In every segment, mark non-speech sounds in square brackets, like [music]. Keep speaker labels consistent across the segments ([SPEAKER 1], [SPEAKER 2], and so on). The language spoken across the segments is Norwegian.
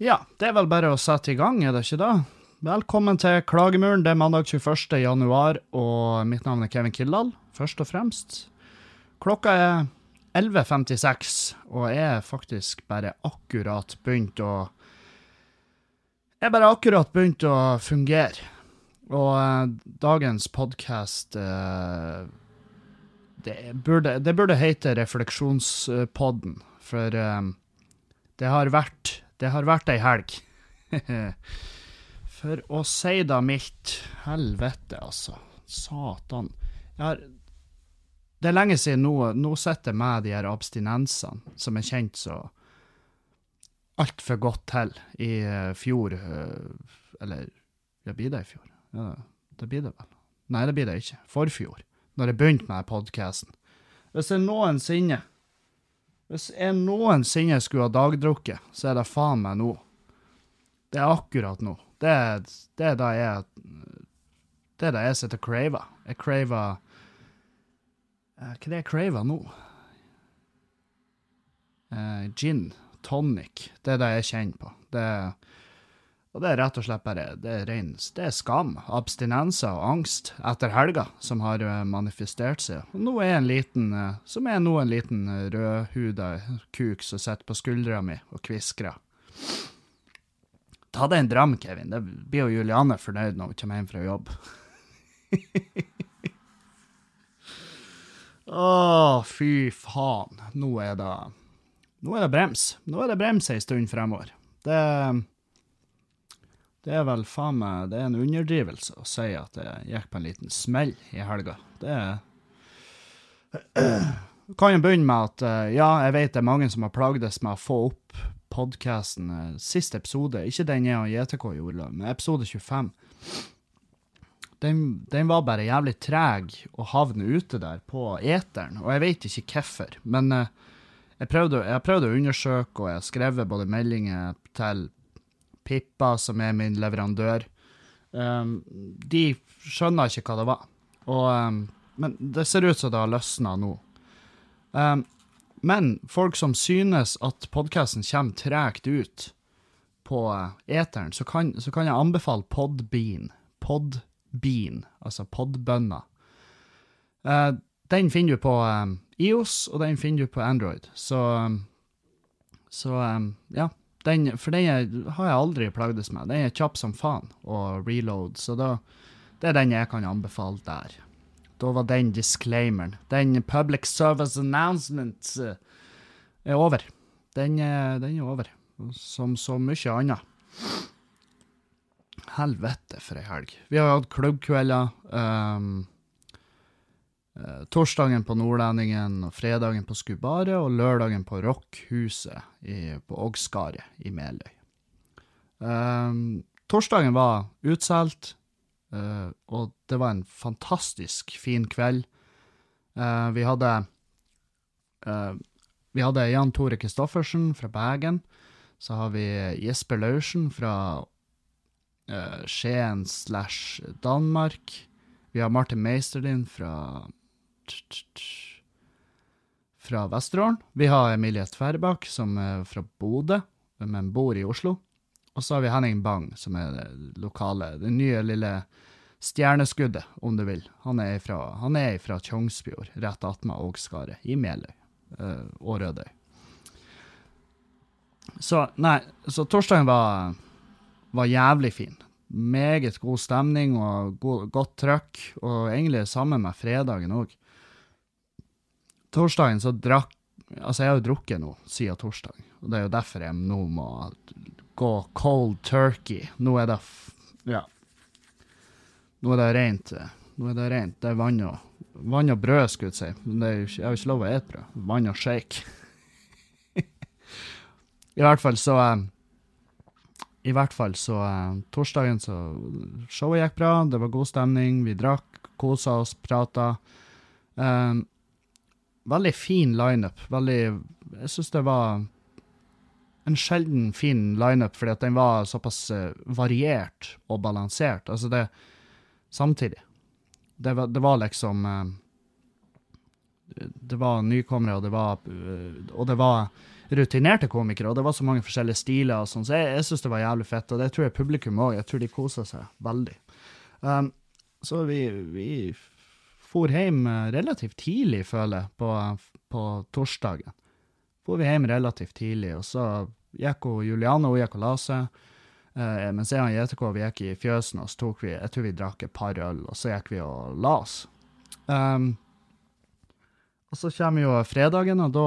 [SPEAKER 1] Ja, det er vel bare å sette i gang, er det ikke det? Velkommen til Klagemuren. Det er mandag 21. januar, og mitt navn er Kevin Kildahl, først og fremst. Klokka er 11.56, og jeg er faktisk bare akkurat begynt å Jeg er bare akkurat begynt å fungere. Og eh, dagens podkast eh, det, det burde hete Refleksjonspodden, for eh, det har vært Det har vært ei helg. [laughs] for å si det mildt. Helvete, altså. Satan. Har det er lenge siden nå, nå sitter jeg med de her abstinensene som er kjent så altfor godt til i uh, fjor. Uh, eller ja, blir det i fjor? Ja, det blir det vel. Nei, det blir det ikke. Forfjor. Når jeg begynte med podkasten. Hvis jeg noensinne Hvis jeg noensinne skulle ha dagdrukket, så er det faen meg nå. Det er akkurat nå. Det, det er da jeg Det er det jeg sitter og craver. Jeg craver uh, Hva er det jeg craver nå? Uh, gin. Tonic. Det er det jeg kjenner på. Det er, og det er rett og slett bare det er, ren, det er skam, abstinenser og angst etter helga som har uh, manifestert seg. Og nå er en liten, som er nå en liten rødhuda kuk som sitter på skuldra mi og kviskrer. Ta deg en dram, Kevin. Det blir jo Juliane fornøyd når hun kommer hjem fra jobb. [laughs] Å, fy faen. Nå er det Nå er det brems. Nå er det brems ei stund fremover. Det Det er vel faen meg Det er en underdrivelse å si at jeg gikk på en liten smell i helga. Det [clears throat] kan jo begynne med at ja, jeg vet det er mange som har plagdes med å få opp podkasten, siste episode, ikke den jeg og JTK gjorde, men episode 25 den, den, var bare jævlig treg å havne ute der på eteren, og jeg vet ikke hvorfor. Men uh, jeg, prøvde, jeg prøvde å undersøke, og jeg har skrevet både meldinger til Pippa, som er min leverandør. Um, de skjønner ikke hva det var. Og, um, men det ser ut som det har løsna nå. Um, men folk som synes at podkasten kommer tregt ut på eteren, så kan, så kan jeg anbefale Podbean. Podbean altså podbønner. Uh, den finner du på IOS, og den finner du på Android. Så, så ja. Den, for den er, har jeg aldri plagdes med. Den er kjapp som faen å reload, så da, det er den jeg kan anbefale der. Da var den disclaimeren. Den public service announcement uh, er over. Den, den er over, som så mye annet. Helvete, for ei helg. Vi har hatt klubbkvelder. Um, torsdagen på Nordlendingen, og fredagen på Skubaret og lørdagen på Rockhuset i, på Ågskaret i Meløy. Um, torsdagen var utsolgt, uh, og det var en fantastisk fin kveld. Uh, vi hadde Vi hadde Jan Tore Christoffersen fra Bergen. Så har vi Jesper Laursen fra uh, Skien slash Danmark. Vi har Martin Meisterlin fra fra Vesterålen. Vi har Emilie Tverbakk, som er fra Bodø, men bor i Oslo. Og så har vi Henning Bang, som er det lokale, det nye lille stjerneskuddet, om du vil. Han er fra, han er fra Tjongsfjord, rett attmed Ågskaret, i Meløy øh, og Rødøy. Så nei, så torsdagen var var jævlig fin. Meget god stemning og god, godt trøkk, og egentlig sammen med fredagen òg. Torsdagen så drakk Altså, jeg har jo drukket nå siden torsdag, og det er jo derfor jeg nå må gå cold turkey. Nå er det Ja. Nå er det rent. Nå er det rent. Det er vann og, vann og brød, skulle jeg si. Men det er jo, jeg har ikke lov å ete brød. Vann og shake. [laughs] I hvert fall så um, i hvert fall så uh, Torsdagen så Showet gikk bra, det var god stemning, vi drakk, kosa oss, prata. Um, veldig fin lineup. Veldig Jeg syns det var en sjelden fin lineup, fordi at den var såpass uh, variert og balansert. Altså, det Samtidig. Det var, det var liksom uh, Det var nykommere, og det var Og det var rutinerte komikere, og det var så mange forskjellige stiler, og sånn, så jeg, jeg syns det var jævlig fett, og det tror jeg publikum òg. Jeg tror de koser seg veldig. Um, så vi, vi for hjem eh, relativt tidlig, føler jeg, på, på torsdagen. For vi hjem relativt tidlig, og så gikk hun Juliane hun gikk og la seg. Eh, mens jeg og JTK vi gikk i fjøsen, og så tok vi jeg tror vi drakk et par øl, og så gikk vi og la oss. Um, og så kommer jo fredagen, og da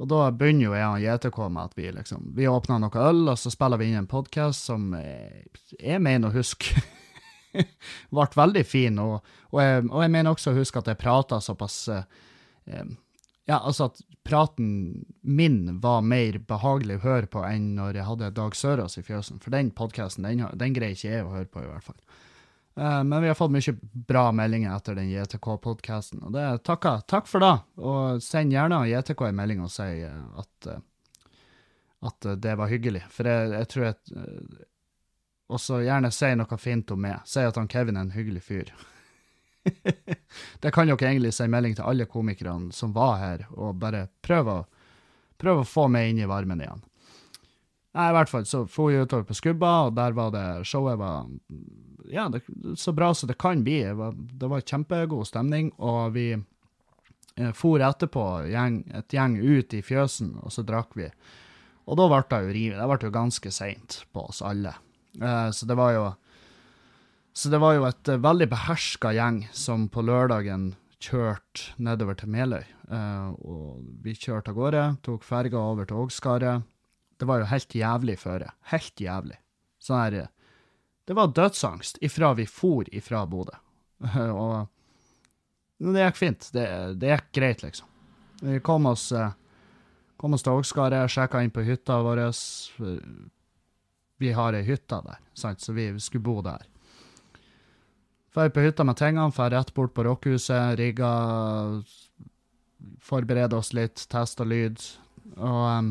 [SPEAKER 1] og da begynner jo jeg og JTK med at vi liksom Vi åpner noe øl, og så spiller vi inn en podkast som jeg, jeg mener å huske [laughs] [laughs] ble veldig fin. Og, og, jeg, og, jeg, mener også å huske at jeg prata såpass eh, Ja, altså at praten min var mer behagelig å høre på enn når jeg hadde Dag Sørås i fjøsen. For den podkasten, den, den greier ikke jeg å høre på, i hvert fall. Eh, men vi har fått mye bra meldinger etter den JTK-podkasten, og det takker, takk for det. Og send gjerne JTK en melding og si eh, at, eh, at det var hyggelig. For jeg, jeg tror at Og så gjerne si noe fint om meg. Si at han Kevin er en hyggelig fyr. [laughs] det kan dere egentlig si melding til alle komikerne som var her, og bare prøve å, prøve å få meg inn i varmen igjen. Nei, i hvert fall så for vi utover på Skubba, og der var det Showet var ja, det, så bra som det kan bli. Det var, det var kjempegod stemning, og vi eh, for etterpå, gjeng, et gjeng ut i fjøsen, og så drakk vi. Og da ble det jo rivet. Det ble jo ganske seint på oss alle. Eh, så det var jo så det var jo et uh, veldig beherska gjeng som på lørdagen kjørte nedover til Meløy. Uh, og vi kjørte av gårde, tok ferga over til Ågskaret. Det var jo helt jævlig føre. Helt jævlig. Sånn her det var dødsangst ifra vi for ifra Bodø. [laughs] og det gikk fint. Det, det, gikk greit, liksom. Vi kom oss, eh, kom oss til Ågskaret, sjekka inn på hytta vår. Vi har ei hytte der, sant? så vi skulle bo der. Drar på hytta med tingene, drar rett bort på rockehuset, rigga Forbereder oss litt, tester lyd, og um,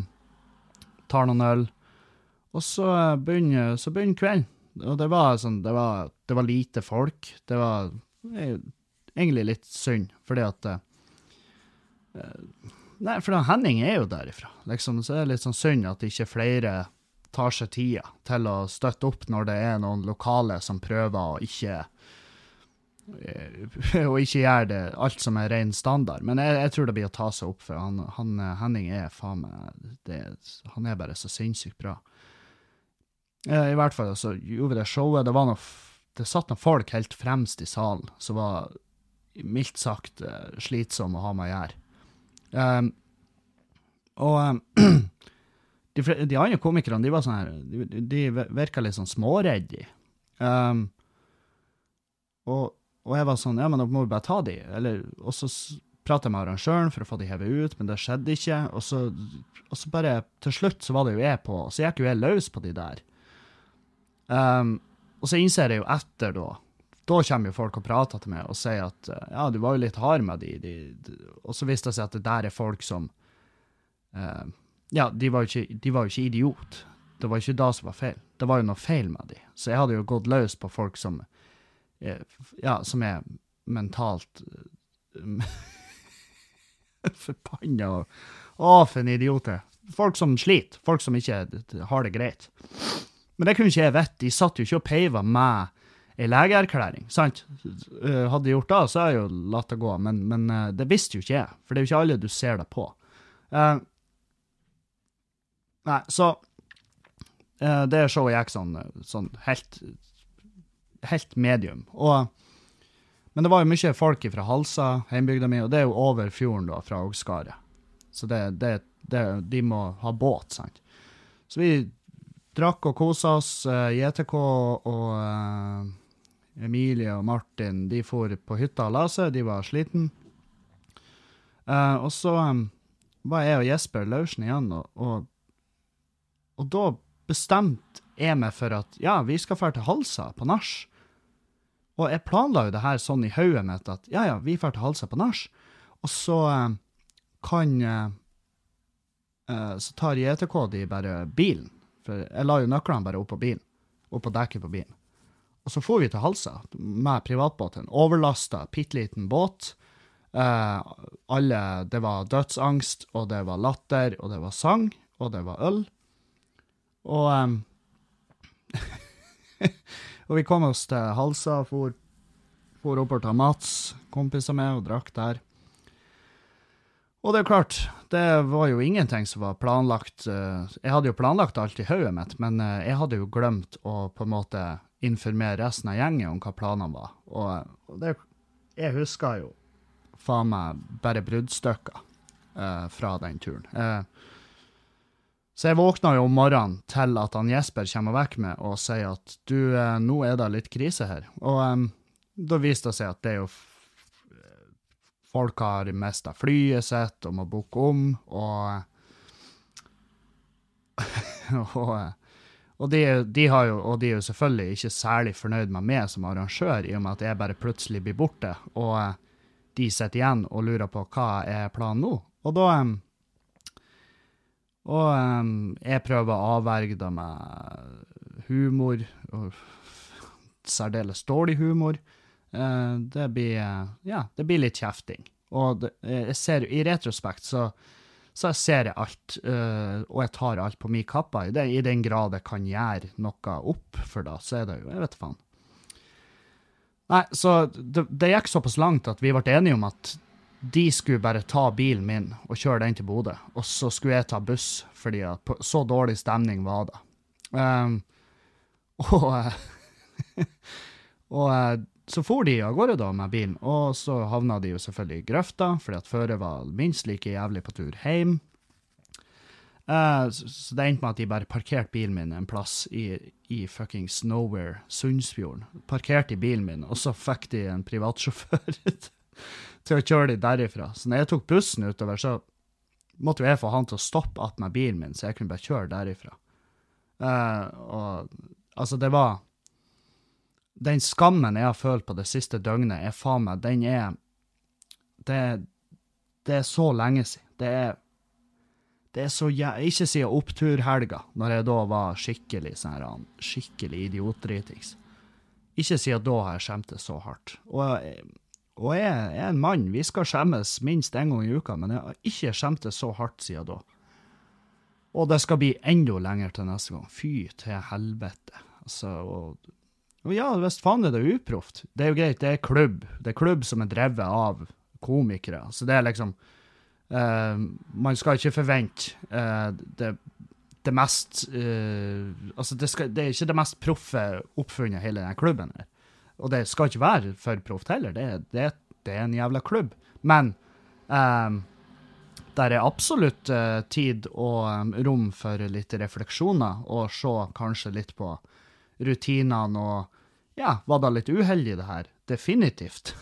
[SPEAKER 1] tar noen øl. Og så begynner, så begynner kvelden. Og det var sånn, det var, det var lite folk. Det var egentlig litt synd, fordi at uh, Nei, for Henning er jo derifra, liksom. Så er det litt sånn synd at ikke flere tar seg tida til å støtte opp når det er noen lokale som prøver å ikke [laughs] og ikke gjøre det alt som er ren standard. Men jeg, jeg, tror det blir å ta seg opp, for han, han, Henning er faen meg Han er bare så sinnssykt bra. I hvert fall så gjorde vi det showet. Det var noe Det satt noen folk helt fremst i salen som var mildt sagt uh, slitsomme å ha med å gjøre. Um, og um, [clears throat] de, de, andre komikerne, de var sånn her De, de virka litt sånn småredde. Um, og, og, jeg var sånn Ja, men da må vi bare ta de. Eller, og så prata jeg med arrangøren for å få de hevet ut, men det skjedde ikke. Og så, og så bare Til slutt så var det jo jeg på, så gikk jo jeg løs på de der. Um, og så innser jeg jo etter, da Da kommer jo folk og prater til meg og sier at ja, du var jo litt hard med de, de, de. Og så viste det seg at det der er folk som uh, Ja, de var, jo ikke, de var jo ikke idiot. Det var ikke det som var feil. Det var jo noe feil med de. Så jeg hadde jo gått løs på folk som er, Ja, som er mentalt [laughs] Forbanna Å, for en idiot. Folk som sliter. Folk som ikke har det greit. Men det kunne ikke jeg vite. De satt jo ikke og peiva med ei legeerklæring, sant? Eh, hadde de gjort det, så hadde jeg jo latt det gå, men, men, eh, det visste jo ikke jeg, for det er jo ikke alle du ser det på. Nei, så uh, det showet gikk sånn, sånn helt, helt medium. Og, men det var jo mye folk fra Halsa, heimbygda mi, og det er jo over fjorden da, fra Ågskaret. Så det, det, det, de må ha båt, sant. Så vi drakk og kosa oss. Uh, eh, JTK og uh, Emilie og Martin de for på hytta og la seg, de var sliten. Uh, og så um, var jeg og Jesper Laursen igjen, og, og, og, da bestemte jeg meg for at ja, vi skal dra til Halsa på nach. Og jeg planla jo det her sånn i hodet mitt at ja, ja, vi drar til Halsa på nach, og så kan Så tar JTK de bare bilen for jeg la jo nøklene bare oppå bilen. Oppå dekket på bilen. Og så for vi til Halsa med privatbåten. Overlasta, bitte liten båt. Eh, alle Det var dødsangst, og det var latter, og det var sang, og det var øl. Og um, [laughs] Og vi kom oss til Halsa, for, for oppover til Mats, kompiser med, og drakk der. Og det er klart, det var jo ingenting som var planlagt. eh, Jeg hadde jo planlagt alt i hodet mitt, men eh, jeg hadde jo glemt å på en måte informere resten av gjengen om hva planene var. Og, det, jeg husker jo faen meg bare bruddstykker eh, fra den turen. Eh, så jeg våkna jo om morgenen til at han Jesper kommer og vekker meg og sier at du, eh, nå er det litt krise her. Og um, da viste det seg at det er jo f- Folk har mista flyet sitt og må booke om, og [laughs] Og, og, de, de har jo, og de er jo selvfølgelig ikke særlig fornøyd med meg som arrangør, i og med at jeg bare plutselig blir borte, og eh, de sitter igjen og lurer på hva er planen nå. Og da em, Og um, jeg prøver å avverge det med humor, og særdeles dårlig humor. Uh, det blir eh, Ja, det blir litt kjefting. Og det, jeg ser, i retrospekt så, så ser jeg alt, uh, og jeg tar alt på min kappe. I, I den grad jeg kan gjøre noe opp for det, så er det jo Jeg vet faen. Nei, så det, det gikk såpass langt at vi ble enige om at de skulle bare ta bilen min og kjøre den til Bodø, og så skulle jeg ta buss, fordi at så dårlig stemning var det. Um, og [laughs] og eh, så for de av gårde da med bilen, og så havna de jo selvfølgelig i grøfta, fordi at føret var minst like jævlig på tur hjem. Uh, så det endte med at de bare parkerte bilen min en plass i, i fuckings nowhere, Sundsfjorden. Parkerte i bilen min, og så fikk de en privatsjåfør [laughs] til å kjøre de derifra. Så når jeg tok bussen utover, så måtte jo jeg få han til å stoppe attmed bilen min, så jeg kunne bare kjøre derifra. Uh, og altså, det var den skammen jeg har følt på det siste døgnet, er faen meg, den er det, det er så lenge siden. Det er det er så jæ... Ikke siden oppturhelga, når jeg da var skikkelig sånn skikkelig idiotdritings. Ikke siden da har jeg skjemtes så hardt. Og, jeg- og jeg er en mann, vi skal skjemmes minst en gang i uka, men jeg har ikke skjemtes så hardt siden da. Og det skal bli enda lenger til neste gang. Fy til helvete. Altså, og og ja, visst faen er det uproft. Det er jo greit, det er klubb. Det er klubb som er drevet av komikere. Så det er liksom uh, Man skal ikke forvente uh, det, det mest uh, Altså, det, skal, det er ikke det mest proffe oppfunnet, hele den klubben her. Og det skal ikke være for proft heller. Det, det, det er en jævla klubb. Men um, der er absolutt uh, tid og um, rom for litt refleksjoner, og se kanskje litt på rutinene og Ja, var det litt uheldig, det her? Definitivt.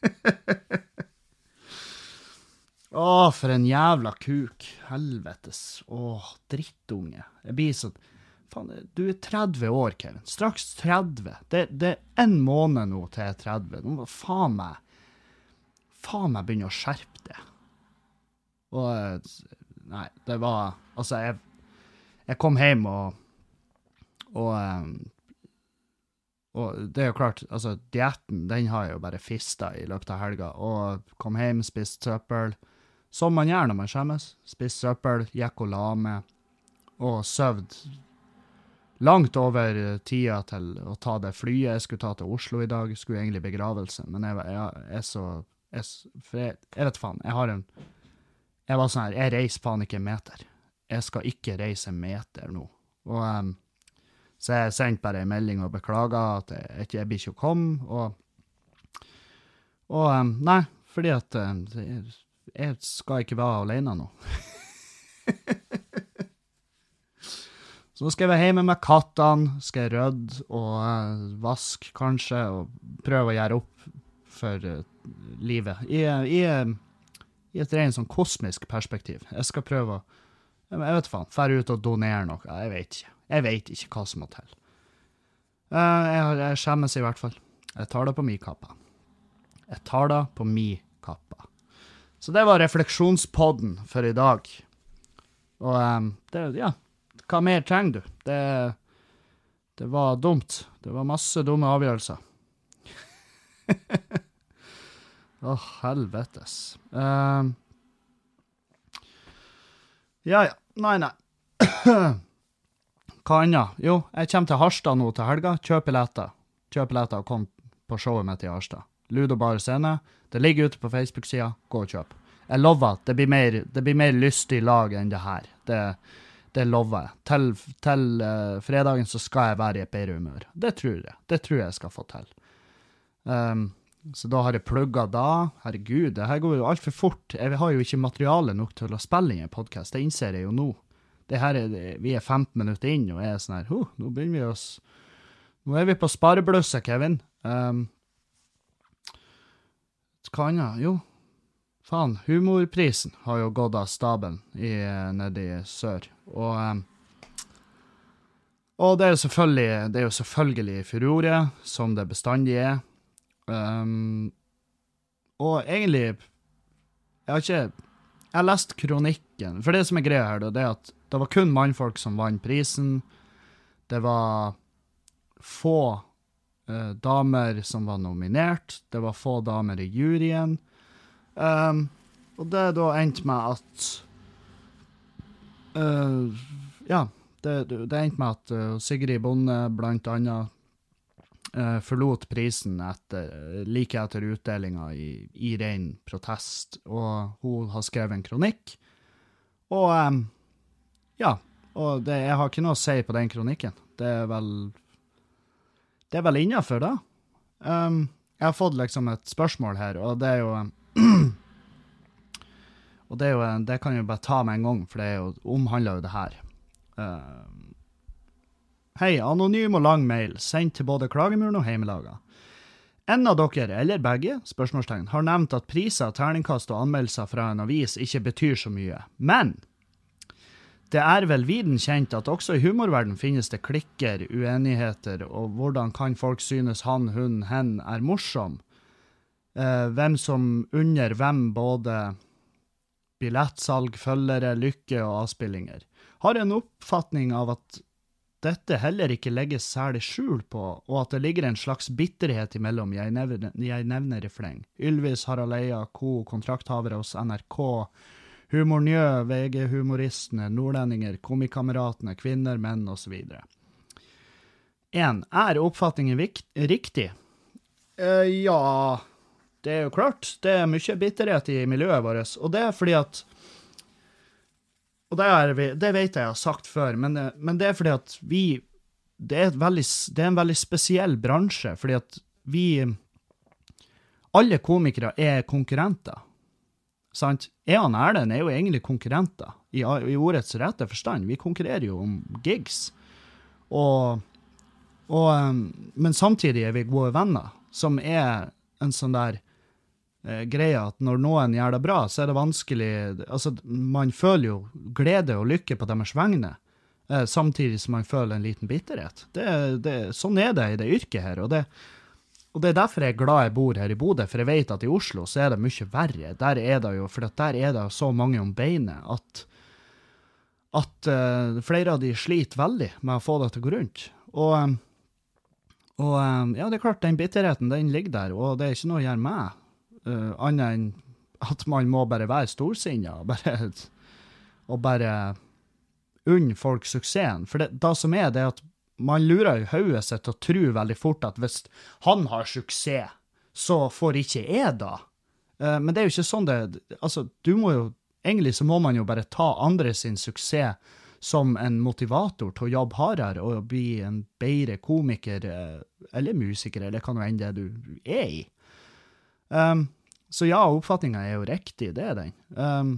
[SPEAKER 1] [laughs] Å, for en jævla kuk. Helvetes. Å, drittunge. Jeg blir så Faen, du er 30 år, Kevin. Straks 30. Det, det er én måned nå til jeg er 30. Nå må faen meg Faen meg begynne å skjerpe det. Og eh, Nei, det var Altså, jeg, jeg kom hjem og Og eh, og det er jo klart, altså, dietten, den har jeg jo bare fista i løpet av helga. Og kom hjem, spiste søppel. Som man gjør når man skjemmes. Spiste søppel, gikk og la meg, og søvd langt over eh, tida til å ta det flyet jeg skulle ta til Oslo i dag. Skulle egentlig begravelse, men jeg, jeg, jeg så jeg, For jeg, jeg vet faen, jeg har en Jeg var sånn her, jeg reiser faen ikke en meter. Jeg skal ikke reise en meter nå. Og um, så jeg sendte bare en melding og beklaga at jeg, jeg blir ikke å komme, og Og um, nei, fordi at det- jeg skal ikke være alene nå. [laughs] Så nå skal jeg være hjemme med kattene, skal jeg rydde og uh, vaske kanskje, og prøve å gjøre opp for uh, livet. I, i, I et rent sånn kosmisk perspektiv. Jeg skal prøve å Jeg vet faen. Dra ut og donere noe. Jeg vet ikke. Jeg vet ikke hva som må til. Uh, jeg, jeg skjemmes i hvert fall. Jeg tar det på mi kappe. Jeg tar det på mi kappe. Så det var refleksjonspodden for i dag. Og um, det, ja, hva mer trenger du? Det, det var dumt. Det var masse dumme avgjørelser. [laughs] Å, helvetes. Uh, ja, ja. Nei, nei. [clears throat] Hva annet? Jo, jeg kommer til Harstad nå til helga. Kjøp billetter. Kjøp billetter og kom på showet mitt i Harstad. Ludo Bar Scene. Det ligger ute på Facebook-sida. Gå og kjøp. Jeg lover at det blir mer, mer lystig lag enn det her. Det, det lover jeg. Til, til uh, fredagen så skal jeg være i et bedre humør. Det tror jeg. Det tror jeg skal få til. Um, så da har jeg plugga da. Herregud, det her går jo altfor fort. Jeg har jo ikke materiale nok til å spille inn en podkast. Det innser jeg jo nå. Det her er, vi er 15 minutter inn, og jeg er sånn her huh, Nå begynner vi oss Nå er vi på spareblusset, Kevin. Um, hva annet? Jo, faen. Humorprisen har jo gått av stabelen i, nede i sør. Og um, og det er jo selvfølgelig, det er jo selvfølgelig furore, som det bestandig er. Um, og egentlig Jeg har ikke Jeg har lest kronikken. For det som er greia her, da, det er at det var kun mannfolk som vant prisen. Det var få uh, damer som var nominert. Det var få damer i juryen. Um, og det da endte med at uh, Ja, det, det endte med at uh, Sigrid Bonde blant annet uh, forlot prisen etter, like etter utdelinga i, i ren protest, og hun har skrevet en kronikk. Og um, ja, og det, jeg har ikke noe å si på den kronikken. Det er vel Det er vel innafor, da. Um, jeg har fått liksom et spørsmål her, og det er jo Og det, jo, det kan jeg bare ta med en gang, for det omhandler jo det her. Uh, Hei, anonym og lang mail, sendt til både Klagemuren og Heimelaga. En av dere, eller begge, spørsmålstegn, har nevnt at priser, terningkast og anmeldelser fra en avis ikke betyr så mye. Men det er vel viden kjent at også i humorverden finnes det klikker, uenigheter, og hvordan kan folk synes han, hun, hen er morsom? Eh, hvem som unner hvem både billettsalg, følgere, lykke og avspillinger. Har en oppfatning av at dette heller ikke legges særlig skjul på, og at det ligger en slags bitterhet imellom jeg nevner, jeg nevner i fleng. Ylvis, Harald Eia, co., kontrakthavere hos NRK, Humornjø, VG-humoristene, nordlendinger, Komikameratene, kvinner, menn osv. 1. Er oppfatningen riktig? Uh, ja Det er jo klart. Det er mye bitterhet i miljøet vårt, og det er fordi at og det, er vi, det, vet jeg jeg har sagt før, men, men, det er fordi at vi det er, veldig, det er, en veldig spesiell bransje, fordi at vi Alle komikere er konkurrenter. Sant? Jeg og Erlend er jo egentlig konkurrenter, i, i, ordets rette forstand. Vi konkurrerer jo om gigs. Og, og, men samtidig er vi gode venner, som er en sånn der greia at når noen gjør det bra, så er det vanskelig Altså, man føler jo glede og lykke på deres vegne, eh, samtidig som man føler en liten bitterhet. Det, det, sånn er det i det yrket her. og det og det er derfor jeg er glad jeg bor her i Bodø, for jeg vet at i Oslo så er det mye verre. Der er det jo, for der er det så mange om beinet at, at uh, flere av de sliter veldig med å få det til å gå rundt. Og, og ja, det er klart, den bitterheten den ligger der, og det er ikke noe å gjøre med uh, annet enn at man må bare være storsinna [laughs] og bare, unne folk suksessen. For det, det som er, det er at man lurer i hodet sitt til å tro veldig fort at hvis han har suksess, så får ikke jeg da. Uh, men det er jo ikke sånn det Altså, du må jo Egentlig så må man jo bare ta andre sin suksess som en motivator til å jobbe hardere og bli en bedre komiker uh, eller musiker, eller hva nå enn det du er i. Um, så ja, oppfatninga er jo riktig, det er den. Um,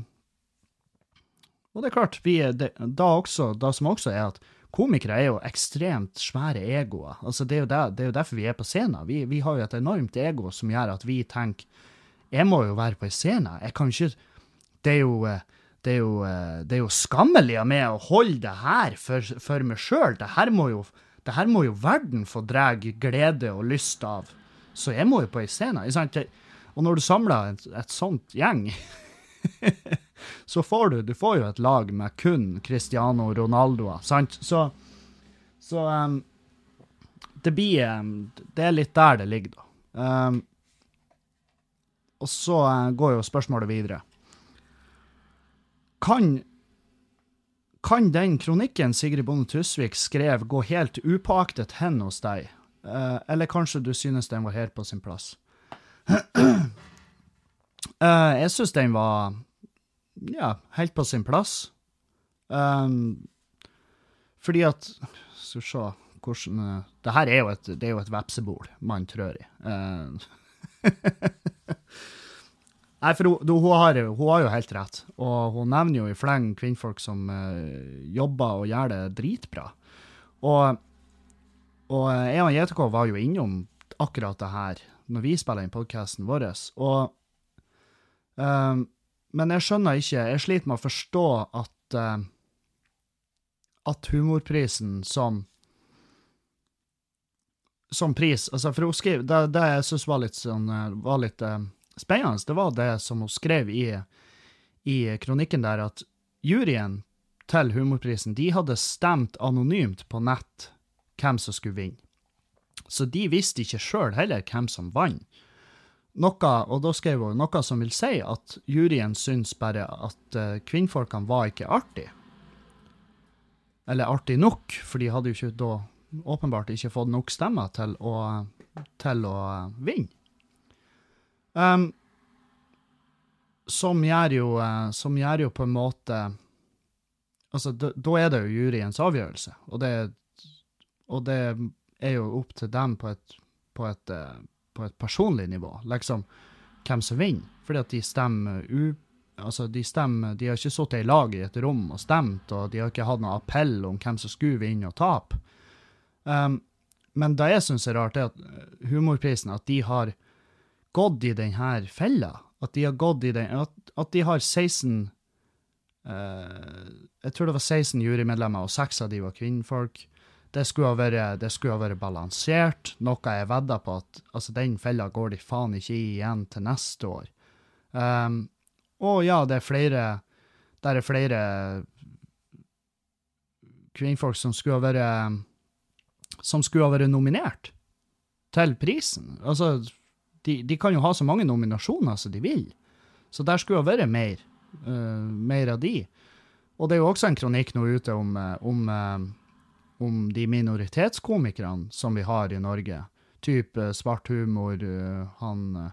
[SPEAKER 1] og det er klart, vi det, da også, da som også er at komikere er jo ekstremt svære egoer. Altså, det, er jo der, det er jo derfor vi er på scenen. Vi, vi, har jo et enormt ego som gjør at vi tenker Jeg må jo være på en scene. Jeg kan ikke Det er jo det er, jo, det er jo skammelig av meg å holde det her for, for meg sjøl. Det, det, her må jo verden få dra glede og lyst av. Så jeg må jo på en scene. Og når du samler et, et sånt gjeng, [laughs] så får du, du får jo et lag med kun Cristiano Ronaldoer, sant? Så, så um, det blir um, Det er litt der det ligger, da. Um, og så eh, går jo spørsmålet videre. Kan, kan den kronikken Sigrid Bonde Tusvik skrev, gå helt upåaktet hen hos deg? Eh, eller kanskje du synes den var helt på sin plass? [clears throat] Eh, jeg synes den var ja, helt på sin plass. Um, fordi at Skal vi se hvordan uh, Det her er jo et, det er jo et vepsebol man trør i. Uh, [laughs] Nei, for hun, hun, har, hun, har, jo helt rett, og hun nevner jo i fleng kvinnfolk som uh, jobber og gjør det dritbra. Og, og jeg og JTK var jo innom akkurat det her når vi spiller inn podkasten vår, og um, Men jeg skjønner ikke, jeg sliter med å forstå at uh, at humorprisen som som pris altså for hun skrev, Det, det jeg syns var litt, sånn, var litt uh, spennende, det var det som hun skrev i, i kronikken der, at juryen til humorprisen de hadde stemt anonymt på nett hvem som skulle vinne. Så de visste ikke sjøl heller hvem som vant. Noe, og da skrev hun noe som vil si at juryen syns bare at uh, kvinnfolkene var ikke artige. Eller artig nok, for de hadde jo ikke da åpenbart ikke fått nok stemmer til å, til å vinne. Um, som gjør jo uh, Som gjør jo på en måte Altså, da, da er det jo juryens avgjørelse, og det, og det er jo opp til dem på et, på et, uh, på et personlig nivå, liksom hvem som vinner. Fordi at de stemmer u Altså, de stemmer De har ikke sittet i lag i et rom og stemt, og de har ikke hatt noen appell om hvem som skulle vinne og tape. Um, men det jeg syns er rart, er at eh, humorprisen at de har gått i denne fella. At de har gått i den At, at de har 16 uh, eh, Jeg tror det var 16 jurymedlemmer, og seks av de var kvinnfolk. Det skulle ha vært, skulle ha vært balansert, noe jeg vedder på at altså, den fella går de faen ikke i igjen til neste år. Um, og ja, det er flere Der er flere kvinnfolk som skulle ha vært Som skulle ha vært nominert til prisen. Altså, de, de, kan jo ha så mange nominasjoner som de vil. Så der skulle ha vært mer, uh, mer av de. Og det er jo også en kronikk nå ute om, eh, om, uh, om de minoritetskomikerne som vi har i Norge. Type svart humor, uh, han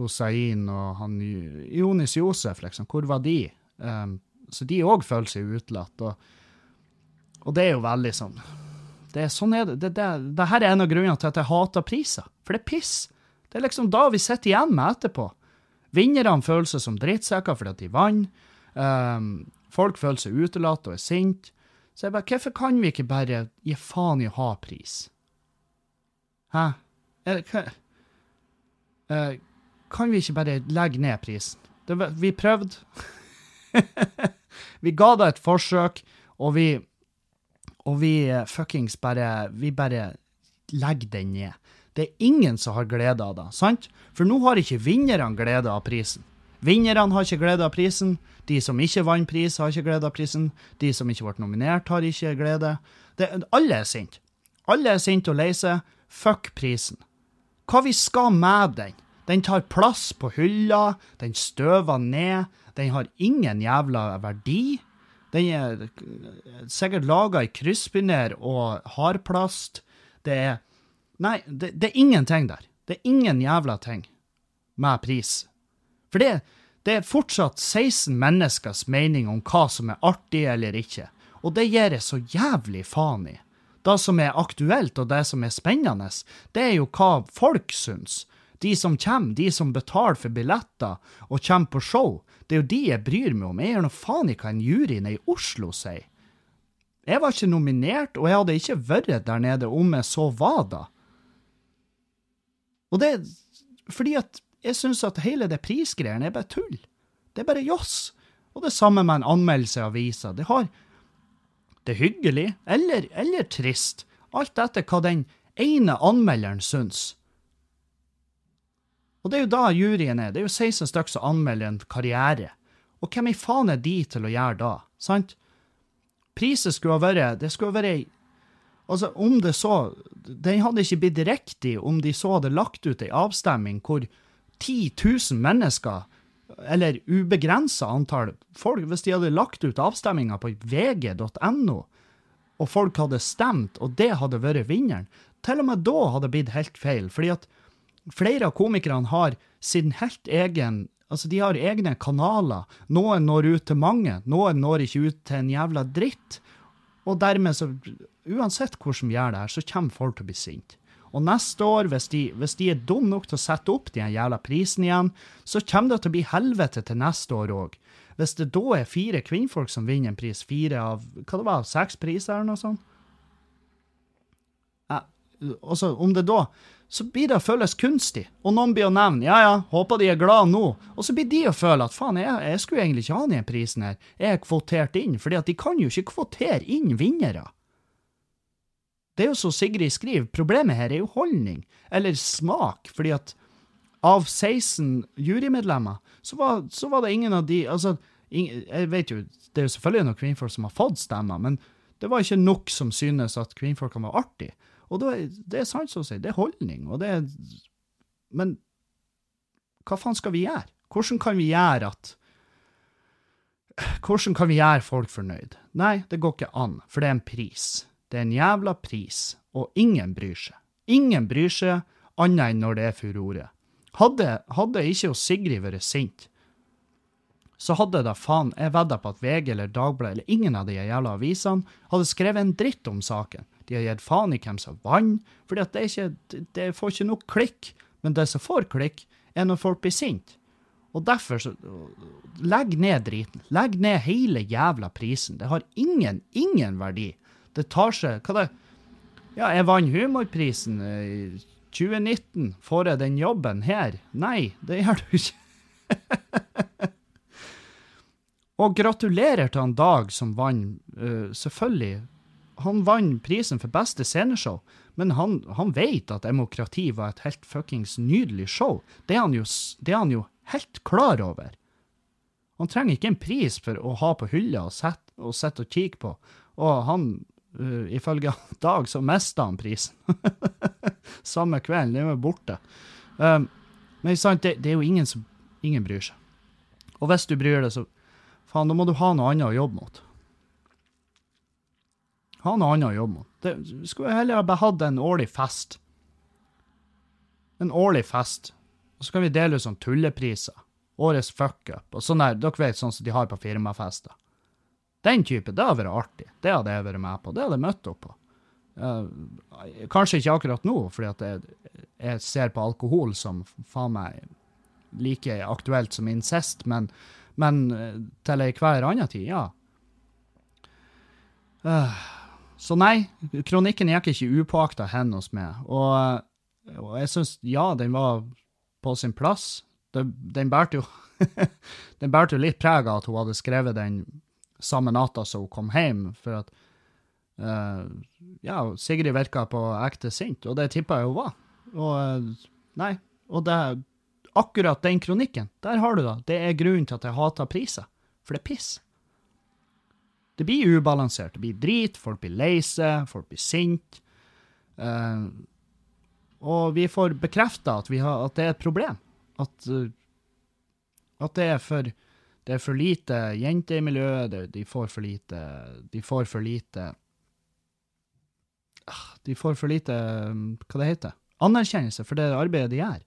[SPEAKER 1] Hussein og han Jonis Josef, liksom. Hvor var de? Um, så de òg føler seg utelatt. Og, og, det er jo veldig sånn det er sånn er det. Det, det, det her er en av grunnene til at jeg hater priser. For det er piss. Det er liksom da vi sitter igjen med etterpå. Vinnerne føler seg som drittsekker fordi at de vant. Um, folk føler seg utelatt og er sinte. Så jeg bare, hvorfor kan vi ikke bare gi faen i å ha pris? Hæ? Er det, uh, kan vi ikke bare legge ned prisen? Det, vi prøvde. [laughs] vi ga det et forsøk, og vi Og vi eh, fuckings bare Vi bare legger den ned. Det er ingen som har glede av det, sant? For nå har ikke vinnerne glede av prisen. Vinnerne har ikke glede av prisen. De som ikke vant pris, har ikke glede av prisen. De som ikke ble nominert, har ikke glede. Det, alle er sinte. Alle er sinte og lei seg. Fuck prisen. Hva vi skal med den? Den tar plass på hylla, den støver ned, den har ingen jævla verdi. Den er sikkert laga i krysspinner og hardplast. Det er Nei, det, det, er ingenting der. Det er ingen jævla ting med pris. For det, det er fortsatt 16 menneskers mening om hva som er artig eller ikke, og det gir jeg så jævlig faen i. Det som er aktuelt og det som er spennende, det er jo hva folk syns. De som kommer, de som betaler for billetter og kommer på show, det er jo de jeg bryr meg om. Jeg gjør nå faen i hva en jury i Oslo sier. Jeg var ikke nominert, og jeg hadde ikke vært der nede om jeg så var da. Og det er fordi at jeg syns at hele det prisgreiene er bare tull. Det er bare joss. Og det samme med en anmeldelse i avisa. Det har Det hyggelig, eller, eller trist, alt etter hva den ene anmelderen syns. Og det er jo da juryen er. Det er jo 16 stykker som anmelder en karriere. Og hvem i faen er de til å gjøre da, sant? Priset skulle ha vært Det skulle ha vært Altså, om det så Den hadde ikke blitt riktig om de så hadde lagt ut ei avstemning hvor 10 000 mennesker, eller ubegrensa antall folk, hvis de hadde lagt ut avstemminga på vg.no, og folk hadde stemt, og det hadde vært vinneren, til og med da hadde det blitt helt feil. fordi at flere av komikerne har sin helt egen Altså, de har egne kanaler. Noen når ut til mange, noen når ikke ut til en jævla dritt. Og dermed, så Uansett hvordan vi gjør det her, så kommer folk til å bli sinte. Og neste år, hvis de, hvis de er dumme nok til å sette opp den jævla prisen igjen, så kommer det til å bli helvete til neste år òg. Hvis det da er fire kvinnfolk som vinner en pris, fire av hva det var, seks priser eller noe sånt ja, altså, Om det da så blir det å føles kunstig. Og noen blir å nevne ja, ja, håper de er glad nå. Og så blir de å føle at faen, jeg, jeg skulle egentlig ikke ha den prisen her. Jeg er kvotert inn. fordi at de kan jo ikke kvotere inn vinnere. Det er jo så Sigrid skriver, problemet her er jo holdning, eller smak, fordi at av 16 jurymedlemmer, så var, så var det ingen av de altså, Jeg vet jo, det er jo selvfølgelig noen kvinnfolk som har fått stemmer, men det var ikke nok som synes at kvinnfolkene var artige. Og det, det er sant som å si, det er holdning, og det er Men hva faen skal vi gjøre? Hvordan kan vi gjøre at Hvordan kan vi gjøre folk fornøyd? Nei, det går ikke an, for det er en pris. Det er en jævla pris, og ingen bryr seg. Ingen bryr seg, annet enn når det er furore. Hadde, hadde ikke Sigrid vært sint, så hadde da faen jeg vedda på at VG eller Dagbladet eller ingen av de jævla avisene hadde skrevet en dritt om saken. De har gitt faen i hvem som vant, for det, det får ikke nok klikk. Men det som får klikk, er når folk blir sinte. Og derfor så Legg ned driten. Legg ned hele jævla prisen. Det har ingen, ingen verdi. Det tar seg Hva det Ja, jeg vant humorprisen i 2019. Får jeg den jobben her? Nei, det gjør du ikke. [laughs] Og gratulerer til han Dag som vant, uh, selvfølgelig han vant prisen for beste sceneshow, men han, han vet at demokrati var et helt fuckings nydelig show. Det er, jo, det er, han jo, helt klar over. Han trenger ikke en pris for å ha på hylla og sitte og, og kikke på, og han, uh, ifølge [laughs] Dag, så mista han prisen. [laughs] Samme kvelden, det var borte. Um, men sant, det, det, er jo ingen som ingen bryr seg. Og hvis du bryr deg, så faen, da må du ha noe annet å jobbe mot. Ha noe annet å jobbe mot. Det, skulle heller bare hatt en årlig fest. En årlig fest. Og så kan vi dele ut sånn tullepriser. Årets fuckup. Og sånn der, dere vet sånn som de har på firmafester. Den type, det hadde vært artig. Det hadde jeg vært med på. Det hadde jeg møtt opp på. Uh, kanskje ikke akkurat nå, fordi at jeg, jeg ser på alkohol som faen meg like aktuelt som incest, men, men uh, til enhver annen tid, ja. Uh, så nei, kronikken gikk ikke upåakta hen hos meg. Og, og jeg syns, ja, den var på sin plass. Den, den bærte jo [laughs] Den bærte jo litt preg av at hun hadde skrevet den samme natta som hun kom hjem, for at uh, Ja, Sigrid virka på ekte sint, og det tippa jeg hun var. Og nei, og det Akkurat den kronikken, der har du det. Det er grunnen til at jeg hater priser. For det er piss. Det blir ubalansert. Det blir drit, folk blir lei seg, folk blir sinte. Uh, og vi får bekrefta at, at, det er et problem. At, uh, at det, er for, det er for lite jenter i miljøet, de får for lite De får for lite uh, De får for lite Hva det heter Anerkjennelse for det arbeidet de gjør.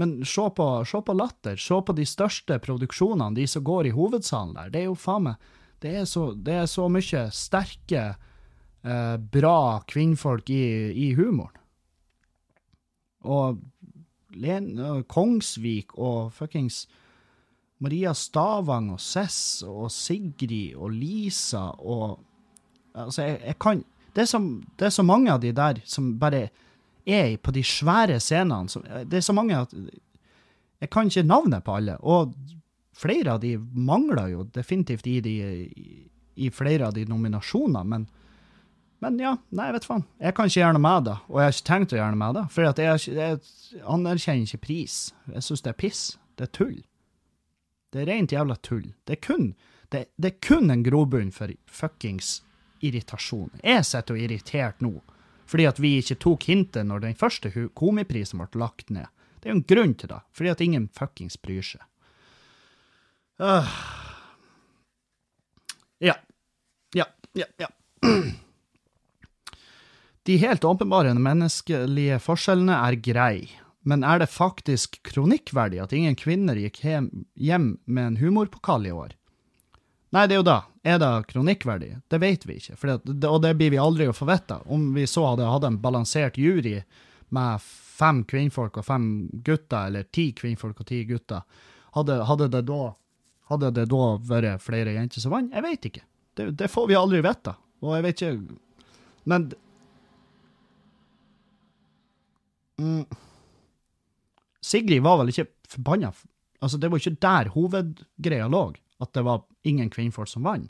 [SPEAKER 1] Men se på, se på Latter, se på de største produksjonene, de som går i hovedsalen der. Det er jo faen meg det er så, det er så mye sterke, eh, bra kvinnfolk i, i humoren. Og Len, Kongsvik og fuckings Maria Stavang og Cess og Sigrid og Lisa og Altså, jeg, jeg kan det er, så, det er, så, mange av de der som bare er på de svære scenene. Som, det er så mange at Jeg kan ikke navnet på alle. Og flere av de mangler jo definitivt i, de, i flere av de nominasjonene, men, men ja, nei, vet faen. Jeg kan ikke gjøre noe med det, og jeg har ikke tenkt å gjøre noe med det. For jeg, jeg, anerkjenner ikke pris. Jeg syns det er piss. Det er tull. Det er rent jævla tull. Det er kun, det, det er kun en grobunn for fuckings irritasjon. Jeg sitter og irritert nå fordi at vi ikke tok hintet når den første komiprisen ble lagt ned. Det er jo en grunn til det, fordi at ingen fuckings bryr seg. Uh. Ja. Ja, ja, ja. [clears throat] De helt åpenbare menneskelige forskjellene er grei, men er det faktisk kronikkverdig at ingen kvinner gikk hjem med en humorpokal i år? Nei, det er jo da. Er det kronikkverdig? Det vet vi ikke, det, og det blir vi aldri å få vite. Om vi så hadde hatt en balansert jury med fem kvinnfolk og fem gutter, eller ti kvinnfolk og ti gutter, hadde, hadde, det, da, hadde det da vært flere jenter som vant? Jeg vet ikke. Det, det, får vi aldri vite. Og jeg vet ikke Men mm, Sigrid var vel ikke forbanna Altså, det var ikke der hovedgreia lå, at det var ingen kvinnfolk som vant.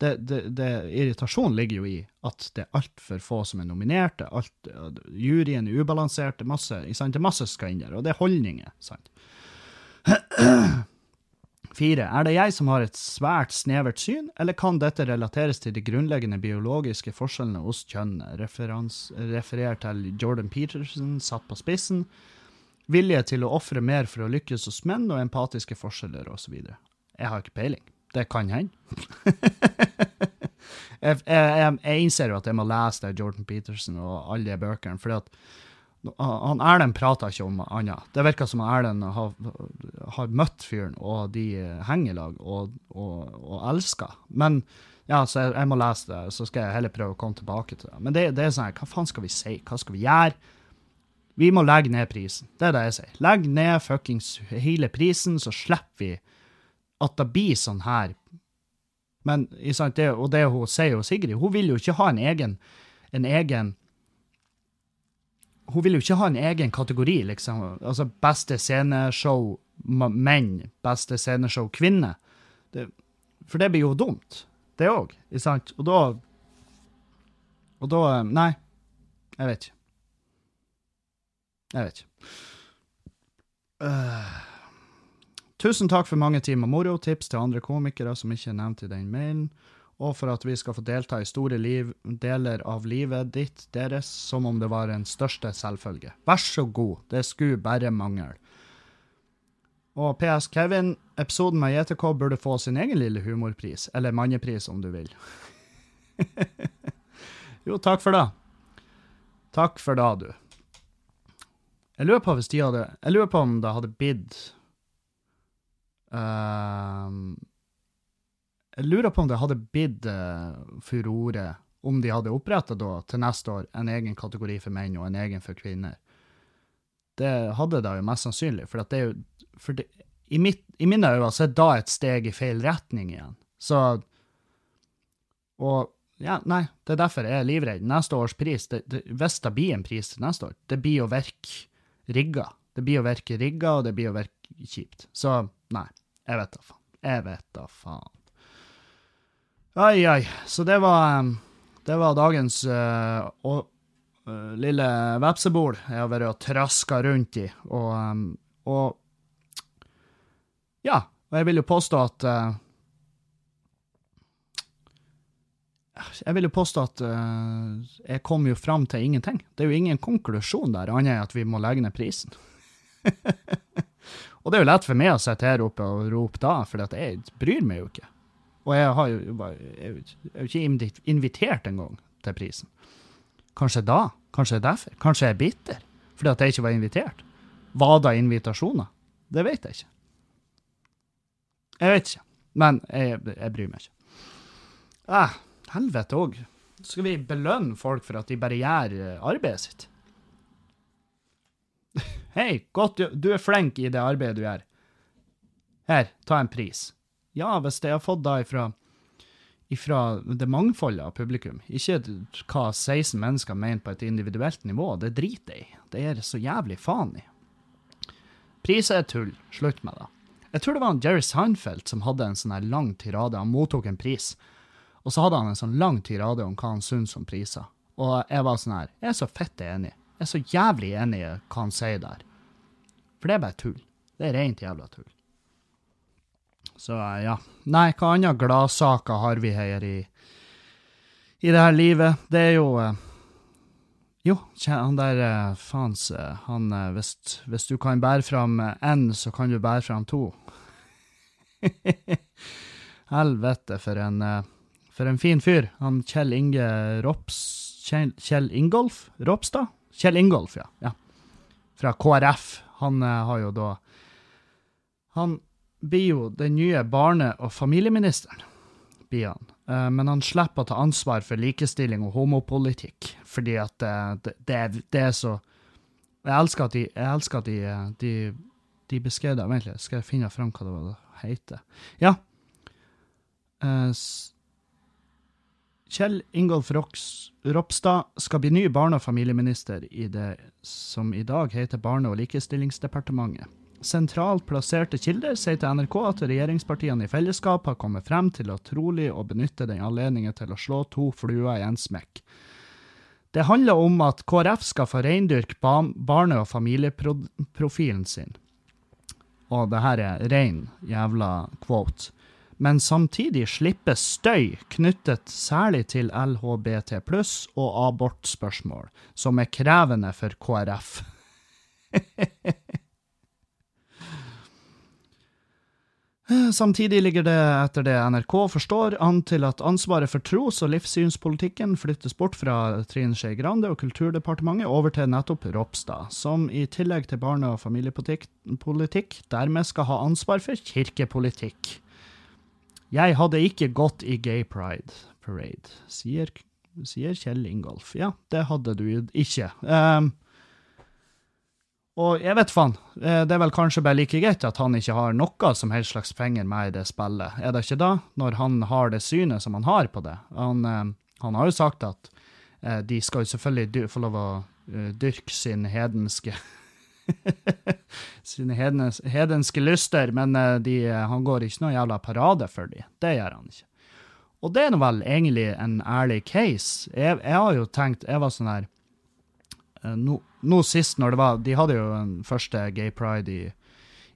[SPEAKER 1] Det, det, det, irritasjonen ligger jo i at det er altfor få som er nominerte. Alt, juryen er ubalansert. Det er masse, det er masse skal inn der, og det er holdninger. sant? [clears throat] Fire. Er det jeg som har et svært snevert syn, eller kan dette relateres til de grunnleggende biologiske forskjellene hos kjønnene? Referer til Jordan Peterson satt på spissen. Vilje til å ofre mer for å lykkes hos menn, og empatiske forskjeller osv. Jeg har ikke peiling. Det kan hende. [laughs] jeg, jeg, jeg, innser jo at jeg må lese det Jordan Peterson og alle de bøkene. at han Erlend prater ikke om annet. Det virker som Erlend har, har, møtt fyren, og de henger i lag og, og, og, elsker. Men ja, så jeg, jeg, må lese det, så skal jeg heller prøve å komme tilbake til det. Men det, det er sånn hva faen skal vi si? Hva skal vi gjøre? Vi må legge ned prisen. Det er det jeg sier. Legg ned fuckings hele prisen, så slipper vi at det blir sånn her. Men, det, og det hun sier jo Sigrid, hun vil jo ikke ha en egen, en egen hun vil jo ikke ha en egen kategori, liksom. Altså beste sceneshow menn, beste sceneshow kvinner. Det, for det blir jo dumt, det òg, ikke sant? Og da Og da Nei, jeg vet ikke. Jeg vet ikke. Uh, tusen takk for mange timer moro. Tips til andre komikere som ikke er nevnt i den mailen og for at vi skal få delta i store liv, deler av livet ditt, deres, som om det var en største selvfølge. Vær så god, det skulle bare mangle. Og PS Kevin, episoden med JTK burde få sin egen lille humorpris, eller mannepris om du vil. [laughs] jo, takk for det. Takk for det, du. Jeg lurer på hvis de hadde Jeg lurer på om det hadde blitt uh, jeg lurer på om det hadde blitt uh, furore om de hadde oppretta til neste år en egen kategori for menn og en egen for kvinner. Det hadde det jo mest sannsynlig, for det er jo for det, i, mitt, I mine øyne så er da et steg i feil retning igjen. Så Og ja, nei, det er derfor jeg er livredd. Neste års pris, det, det, hvis det blir en pris til neste år, det blir å virke rigga. Det blir å virke rigga, og det blir å virke kjipt. Så nei, jeg vet da faen. Jeg vet da faen. Ai, ai. Så det var, det var dagens uh, og, uh, lille vepsebol jeg har vært og traska rundt i. Og, um, og, Ja, og jeg vil jo påstå at uh, Jeg vil jo påstå at jeg kom jo fram til ingenting. Det er jo ingen konklusjon der, annet enn at vi må legge ned prisen. [laughs] og det er jo lett for meg å sitte her oppe og rope da, for jeg bryr meg jo ikke. Og jeg har jo jeg er ikke invitert engang til prisen. Kanskje da? Kanskje er derfor? Kanskje jeg er bitter fordi at jeg ikke var invitert? Var det invitasjoner? Det vet jeg ikke. Jeg vet ikke. Men jeg, jeg bryr meg ikke. Ah, helvete òg. Skal vi belønne folk for at de bare gjør eh, arbeidet sitt? [laughs] Hei, godt, du er flink i det arbeidet du gjør. Her, ta en pris. Ja, hvis jeg har fått da ifra, ifra det mangfoldet av publikum, ikke hva 16 mennesker mener på et individuelt nivå, det driter jeg i. Det er så jævlig faen i. Priser er tull. Slutt med det. Jeg tror det var Jerry Seinfeld som hadde en sånn her lang tirade. Han mottok en pris, og så hadde han en sånn lang tirade om hva han syntes om priser. Og jeg var sånn her Jeg er så fett enig. Jeg er så jævlig enig i hva han sier der. For det er bare tull. Det er rent jævla tull. Så ja. Nei, hva andre gladsaker har vi her i, i det her livet? Det er jo eh, Jo, han der uh, faens Han hvis, hvis, du kan bære fram én, så kan du bære fram to. [laughs] Helvete, for en, for en fin fyr. Han Kjell Inge Rops Kjell, Kjell Ingolf Ropstad? Kjell Ingolf, ja. ja. Fra KrF. Han har jo da Han blir jo den nye barne- og familieministeren. Blir han. Eh, men han slipper å ta ansvar for likestilling og homopolitikk, fordi at eh, det, det, er så Jeg elsker at de, jeg elsker at de, eh, de, de beskrev det Vent litt, skal jeg finne fram hva det var det heter? Ja. Kjell Ingolf Ropstad skal bli ny barne- og familieminister i det som i dag heter Barne- og likestillingsdepartementet. Sentralt plasserte kilder sier til NRK at regjeringspartiene i fellesskap har kommet frem til å trolig å benytte den anledningen til å slå to fluer i en smekk. Det handler om at KrF skal få reindyrke barne- og familieprofilen sin. Og det her er rein jævla quote. Men samtidig slippe støy knyttet særlig til LHBT pluss og abortspørsmål, som er krevende for KrF. [laughs] Samtidig ligger det, etter det NRK forstår, an til at ansvaret for tros- og livssynspolitikken flyttes bort fra Trine Skei Grande og Kulturdepartementet over til nettopp Ropstad, som i tillegg til barne- og familiepolitikk dermed skal ha ansvar for kirkepolitikk. Jeg hadde ikke gått i Gay Pride Parade, sier, sier Kjell Ingolf. Ja, det hadde du ikke. Um, og jeg vet faen, eh, det er vel kanskje bare like greit at han ikke har noe som helst slags penger med i det spillet, er det ikke da? Når han har det synet som han har på det. Han, eh, han har jo sagt at eh, de skal jo selvfølgelig få lov å dyrke sin hedenske [laughs] sine hedens, hedenske lyster, men de, han går ikke noe jævla parade for dem. Det gjør han ikke. Og det er nå vel egentlig en ærlig case. Jeg, jeg har jo tenkt Jeg var sånn her nå, nå sist, når det var De hadde jo den første Gay Pride i,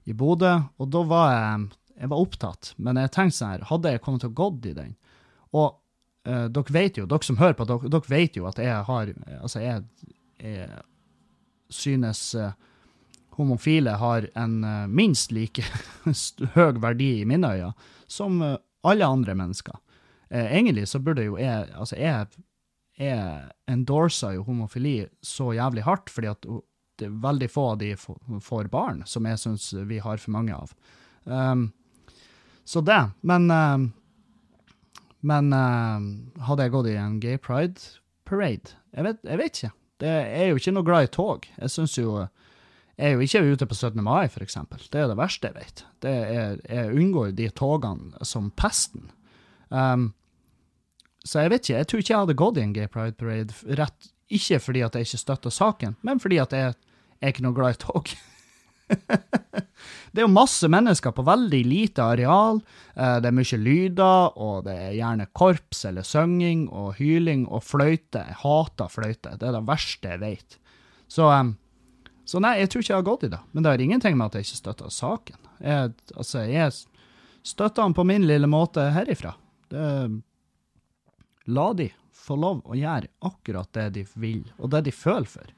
[SPEAKER 1] i Bodø, og da var jeg jeg var opptatt, men jeg tenkte sånn her, hadde jeg kommet til å gått i den Og uh, dere vet jo, dere som hører på, dere, dere vet jo at jeg har Altså, jeg, jeg synes uh, homofile har en uh, minst like [laughs] høy verdi i mine øyne som alle andre mennesker. egentlig så burde jo jeg Altså, jeg jeg endorser jo homofili så jævlig hardt, fordi at det er veldig få av de får barn, som jeg syns vi har for mange av. Um, så det. Men um, Men um, hadde jeg gått i en gay pride parade? Jeg vet, jeg vet ikke. Det er jo ikke noe glad i tog. Jeg syns jo Jeg er jo ikke ute på 17. mai, eksempel. Det er det verste jeg vet. Er, jeg unngår de togene som pesten. Um, så jeg vet ikke, jeg tror ikke jeg hadde gått i en gay pride parade, rett, ikke fordi at jeg ikke støtter saken, men fordi at jeg, jeg er ikke noe glad i tog. [laughs] det er jo masse mennesker på veldig lite areal, eh, det er mye lyder, og det er gjerne korps eller synging og hyling og fløyte. Jeg hater fløyte, det er det verste jeg vet. Så, så nei, jeg tror ikke jeg har gått i det, men det har ingenting med at jeg ikke støtter saken. Jeg, altså, jeg støtter han på min lille måte herifra. Det La de få lov å gjøre akkurat det de vil, og det de føler for.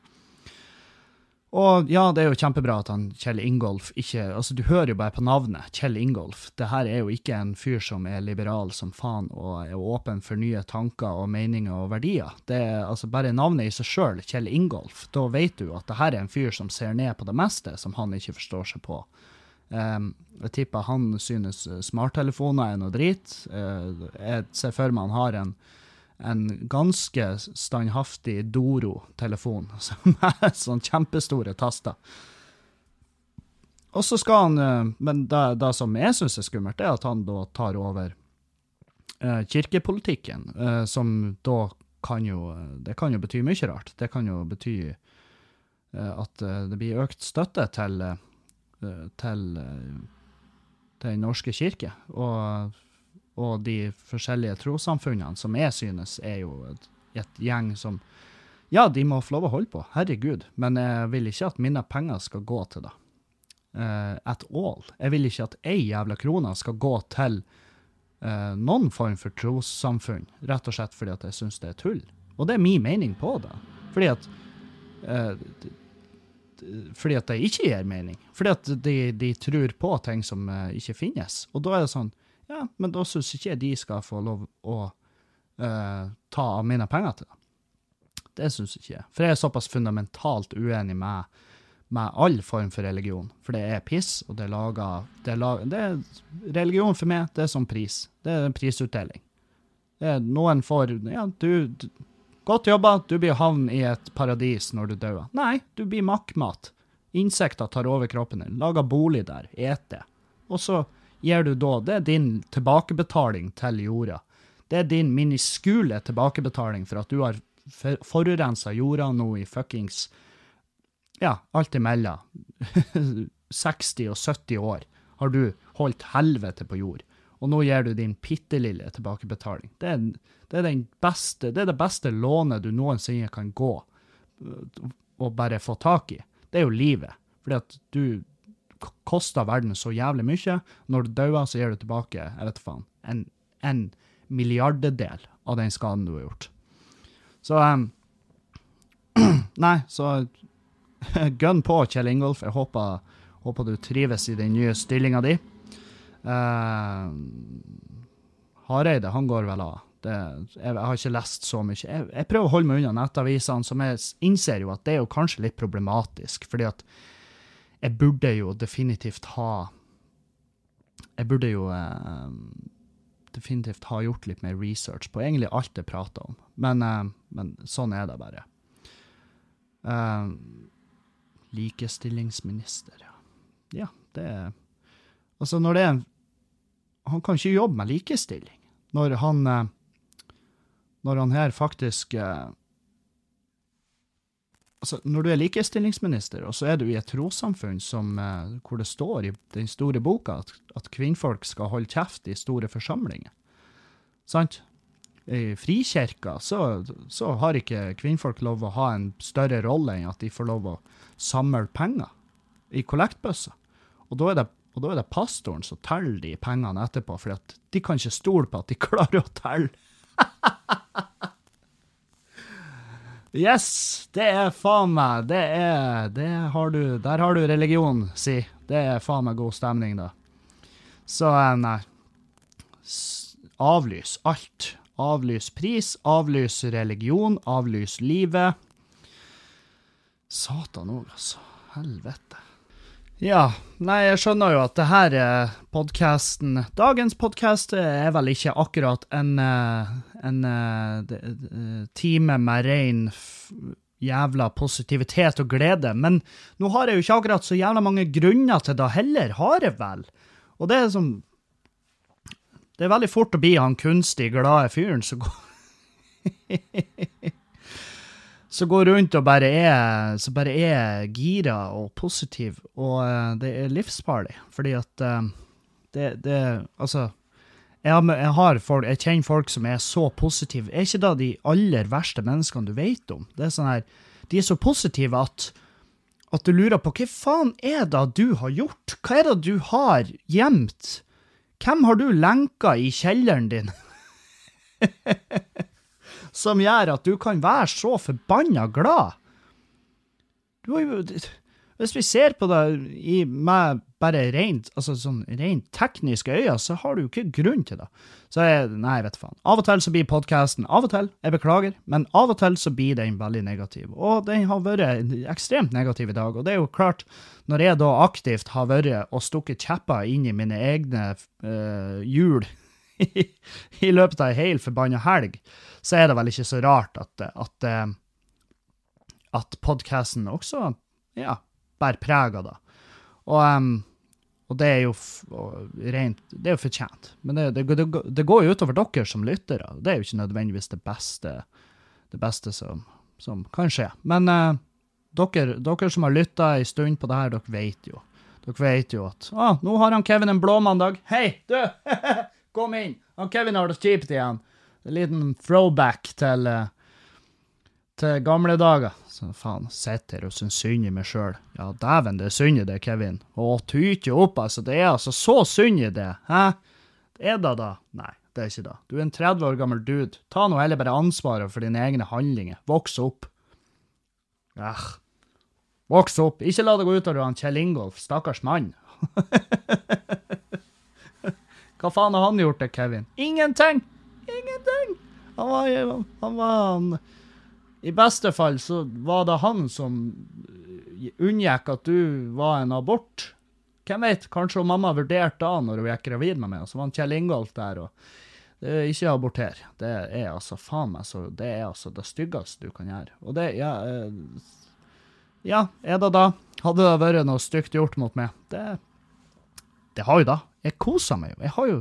[SPEAKER 1] Og ja, det er jo kjempebra at han Kjell Ingolf ikke Altså, du hører jo bare på navnet, Kjell Ingolf. Det her er jo ikke en fyr som er liberal som faen og er åpen for nye tanker og meninger og verdier. Det er altså bare navnet i seg sjøl, Kjell Ingolf. Da vet du at det her er en fyr som ser ned på det meste som han ikke forstår seg på. Um, jeg tipper han synes smarttelefoner er noe drit. Uh, jeg ser for meg han har en en ganske standhaftig Doro-telefon [laughs] med sånn kjempestore taster. Og så skal han eh, Men det, det som jeg syns er skummelt, er at han da tar over eh, kirkepolitikken, eh, som da kan jo Det kan jo bety mye rart. Det kan jo bety at det blir økt støtte til, til Den norske kirke. Og og de forskjellige trossamfunnene, som jeg synes er jo et, et, gjeng som Ja, de må få lov å holde på, herregud, men jeg vil ikke at mine penger skal gå til det. Uh, at all. Jeg vil ikke at ei jævla krone skal gå til uh, noen form for trossamfunn, rett og slett fordi at jeg syns det er tull. Og det er min mening på det. Fordi at d- Fordi at det ikke gir mening. Fordi at de, de tror på ting som uh, ikke finnes. Og da er det sånn Ja, men da syns ikke jeg de skal få lov å uh, ta av mine penger til det. Det syns ikke jeg. For jeg er såpass fundamentalt uenig med, med all form for religion. For det er piss, og det er laga det det er Religion for meg, det er som pris. Det er en prisutdeling. Er noen får Ja, du, du Godt jobba, du blir havn i et paradis når du dør. Nei, du blir makkmat. Insekter tar over kroppen din, lager bolig der, eter. Og så gir du da Det er din tilbakebetaling til jorda. Det er din miniskule tilbakebetaling for at du har forurensa jorda nå i fuckings Ja, alt imellom. [laughs] 60 og 70 år har du holdt helvete på jord. Og nå gir du din bitte lille tilbakebetaling. Det er, det, er beste, det er det beste lånet du noensinne kan gå øh, og bare få tak i. Det er jo livet. Fordi at du k- koster verden så jævlig mye. Når du dauer, så gir du tilbake jeg vet faen, en, en milliardedel av den skaden du har gjort. Så um, [clears throat] Nei, så [laughs] gun på, Kjell Ingolf. Jeg håper, håper du trives i den nye stillinga di. Uh, Hareide, han går vel av. Det, jeg, jeg har ikke lest så mye. Jeg, jeg prøver å holde meg unna nettavisene, som jeg innser jo at det er jo kanskje litt problematisk, fordi at jeg burde jo definitivt ha Jeg burde jo eh, definitivt ha gjort litt mer research på egentlig alt jeg prater om, men, eh, men sånn er det bare. Eh, likestillingsminister, ja. Ja, det er Altså, når det er Han kan ikke jobbe med likestilling. Når han eh, Når han her faktisk eh, Altså, når du er likestillingsminister, og så er du i et trossamfunn som, eh, hvor det står i den store boka at, at kvinnfolk skal holde kjeft i store forsamlinger, sant? I frikirka så, så har ikke kvinnfolk lov å ha en større rolle enn at de får lov å samle penger i kollektbøsser. Og da er det, og da er det pastoren som teller de pengene etterpå, for de kan ikke stole på at de [laughs] klarer å telle. Yes, det er faen meg Det er det har du, Der har du religion, si. Det er faen meg god stemning, da. Så eh, nei. Avlys alt. Avlys pris, avlys religion, avlys livet. Satan òg, altså. Helvete. Ja, nei, jeg skjønner jo at det her er podkasten Dagens podkast er vel ikke akkurat en, eh, en eh, eh, time med rein jævla positivitet og glede, men nå har jeg jo ikke akkurat så jævla mange grunner til det heller, har jeg vel? Og det er sånn Det er veldig fort å bli han kunstig glade fyren som går [laughs] som går rundt og bare er, som bare er gira og positiv, og uh, det er livsfarlig, fordi at uh, det, det Altså, jeg, har, folk, jeg kjenner folk som er så positive. Er ikke da de aller verste menneskene du vet om? Det er sånn her, De er så positive at, at du lurer på hva faen er det du har gjort? Hva er det du har gjemt? Hvem har du lenka i kjelleren din? [laughs] som gjør at du kan være så forbanna glad. Du har jo Hvis vi ser på det i, med bare rent, altså sånn rent tekniske øyne, så har du jo ikke grunn til det. Så jeg, nei, vet faen. Av og til så blir podkasten Av og til, jeg beklager, men av og til så blir den veldig negativ. Og den har vært ekstremt negativ i dag. Og det er jo klart, når jeg da aktivt har vært og stukket kjepper inn i mine egne uh, hjul [laughs] i løpet av ei hel forbanna helg, så er det vel ikke så rart at, at, eh, at podkasten også ja, bærer preg av det. Og, og det er jo rent Det er jo fortjent. Men det, det, det, det går jo utover dere som lyttere. Det er jo ikke nødvendigvis det beste, det beste som, som kan skje. Men eh, dere, dere som har lytta ei stund på det her, dere vet jo. Dere vet jo at ah, nå har han Kevin en blå mandag. Hei, du! [laughs] Kom inn! Han Kevin har det kjipt igjen. En liten throwback til, eh, til gamle dager. Så faen, sitter her og syns synd i meg sjøl. Ja, dæven, det er synd i det, Kevin. Å, tyte opp, altså. Det er altså så synd i det. Hæ? Er det da? Nei, det er ikke det. Du er en 30 år gammel dude. Ta nå heller bare ansvaret for dine egne handlinger. Voks opp. Eh. Voks opp. Ikke la det gå ut utover han Kjell Ingolf, stakkars mann. [laughs] Hva faen har han gjort til Kevin? Ingenting! Ingenting! Han var, han var han, I beste fall så var det han som unngikk at du var en abort. Hvem vet, kanskje mamma vurderte da når hun gikk gravid med meg, og så var han Kjell Ingolf der. og det ikke aborter. Det er altså faen meg så Det er altså det styggeste du kan gjøre. Og det, ja eh, Ja, er det da? Hadde det vært noe stygt gjort mot meg? Det, det har jo da. Jeg koser meg jo. Jeg har jo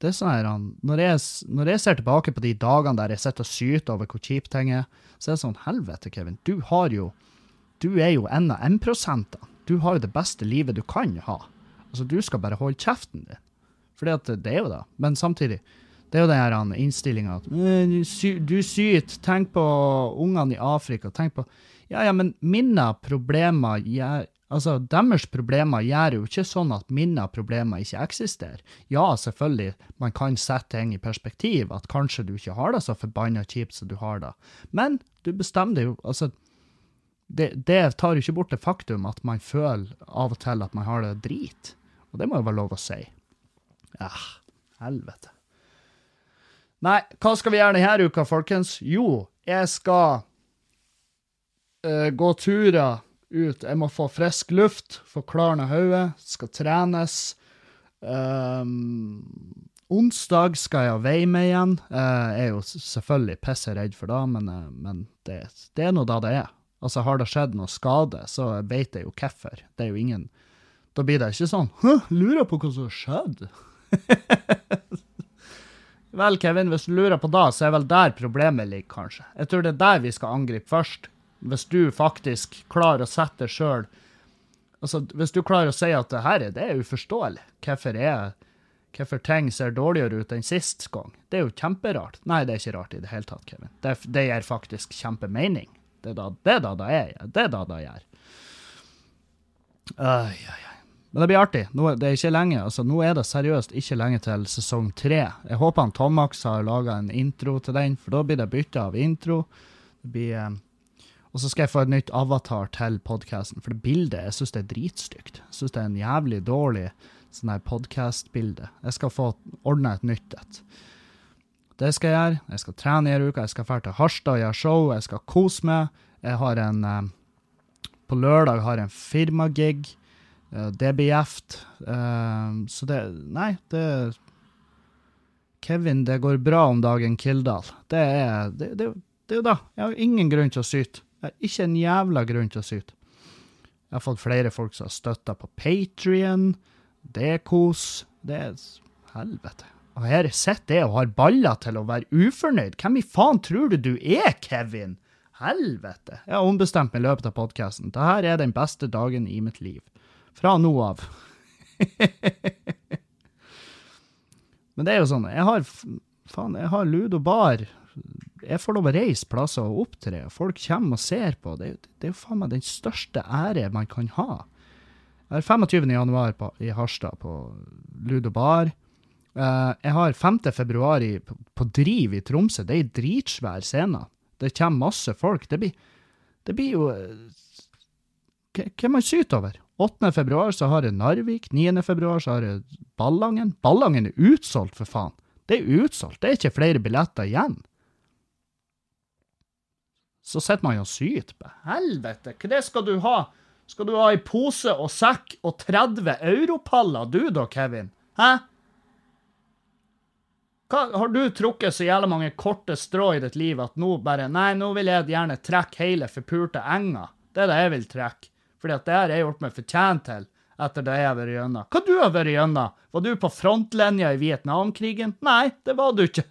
[SPEAKER 1] det er sånn her, når jeg, når jeg ser tilbake på de dagene der jeg sitter og syter over hvor kjipt ting er, så er det sånn Helvete, Kevin. Du har jo Du er jo en av M-prosentene. Du har jo det beste livet du kan ha. Altså, du skal bare holde kjeften din. For det er jo det. Men samtidig, det er jo den her innstillinga at du syter, tenk på ungene i Afrika, tenk på Ja, ja, men mine problemer gjør Altså, deres problemer gjør jo ikke sånn at mine problemer ikke eksisterer. Ja, selvfølgelig, man kan sette ting i perspektiv, at kanskje du ikke har det så forbanna kjipt som du har det, men du bestemmer jo Altså, det, det tar jo ikke bort det faktum at man føler av og til at man har det drit. Og det må jo være lov å si. Ja, helvete. Nei, hva skal vi gjøre denne uka, folkens? Jo, jeg skal uh, gå turer ut. Jeg må få frisk luft, få klarna hodet, skal trenes. Um, onsdag skal jeg veie meg igjen. Uh, jeg er jo selvfølgelig pisseredd for det, men, uh, men det, det, er nå da det er. Altså, har det skjedd noe skade, så veit jeg jo hvorfor. Det er jo ingen Da blir det ikke sånn Hæ, lurer på hva som har skjedd? [laughs] vel, Kevin, hvis du lurer på det, så er vel der problemet ligger, kanskje. Jeg tror det er der vi skal angripe først hvis du faktisk klarer å sette deg sjøl Altså, hvis du klarer å si at det her er, det er uforståelig, hvorfor, er, hvorfor ting ser dårligere ut enn sist gang, det er jo kjemperart. Nei, det er ikke rart i det hele tatt, Kevin. Det, det gir faktisk kjempemening. Det er da det er da det er. Det er da det gjør. Øy. ai, ai. Men det blir artig. Nå, det er ikke lenge, altså nå er det seriøst ikke lenge til sesong tre. Jeg håper han Tomax har laga en intro til den, for da blir det bytte av intro. Det blir... Og så skal jeg få et nytt avatar til podkasten, for det bildet jeg synes det er dritstygt. Jeg synes det er en jævlig dårlig sånn her podkast-bilde. Jeg skal få ordna et nytt et. Det skal jeg gjøre. Jeg skal trene i ei uke. Jeg skal dra til Harstad og gjøre show. Jeg skal kose meg. Jeg har en eh, På lørdag har jeg en firmagig. Eh, det blir gjevt. Eh, så det Nei, det Kevin, det går bra om dagen, Kildahl. Det er, det, det er jo da. Jeg har ingen grunn til å syte. Jeg er ikke en jævla grunn til å syte. Jeg har fått flere folk som har støtta på Patrion. Det er kos. Det er helvete. Og her sitter jeg og har baller til å være ufornøyd. Hvem i faen tror du du er, Kevin? Helvete. Jeg har ombestemt meg i løpet av podkasten. Dette er den beste dagen i mitt liv. Fra nå av. [laughs] Men det er jo sånn, jeg har faen, jeg har Ludo Bar jeg får lov å reise plasser og opptre, og folk kommer og ser på. Det, det er jo faen meg den største ære man kan ha. Jeg har 25. januar i Harstad, på Ludo Bar. Uh, jeg har 5. februar på, Driv i Tromsø. Det er ei dritsvær scene. Det kommer masse folk. Det blir, det blir jo hva Hvem man syter over? 8. februar så har jeg Narvik. 9. februar så har jeg Ballangen. Ballangen er utsolgt, for faen. Det er utsolgt. Det er ikke flere billetter igjen så sitter man jo og syter. Helvete, hva det skal du ha? Skal du ha ei pose og sekk og 30 europaller, du da, Kevin? Hæ? Hva, har du trukket så jævla mange korte strå i ditt liv at nå bare Nei, nå vil jeg gjerne trekke hele forpulte enga. Det er det jeg vil trekke. Fordi at det har jeg gjort meg fortjent til etter det jeg har vært gjennom. Hva du har vært gjennom? Var du på frontlinja i Vietnamkrigen? Nei, det var du ikke.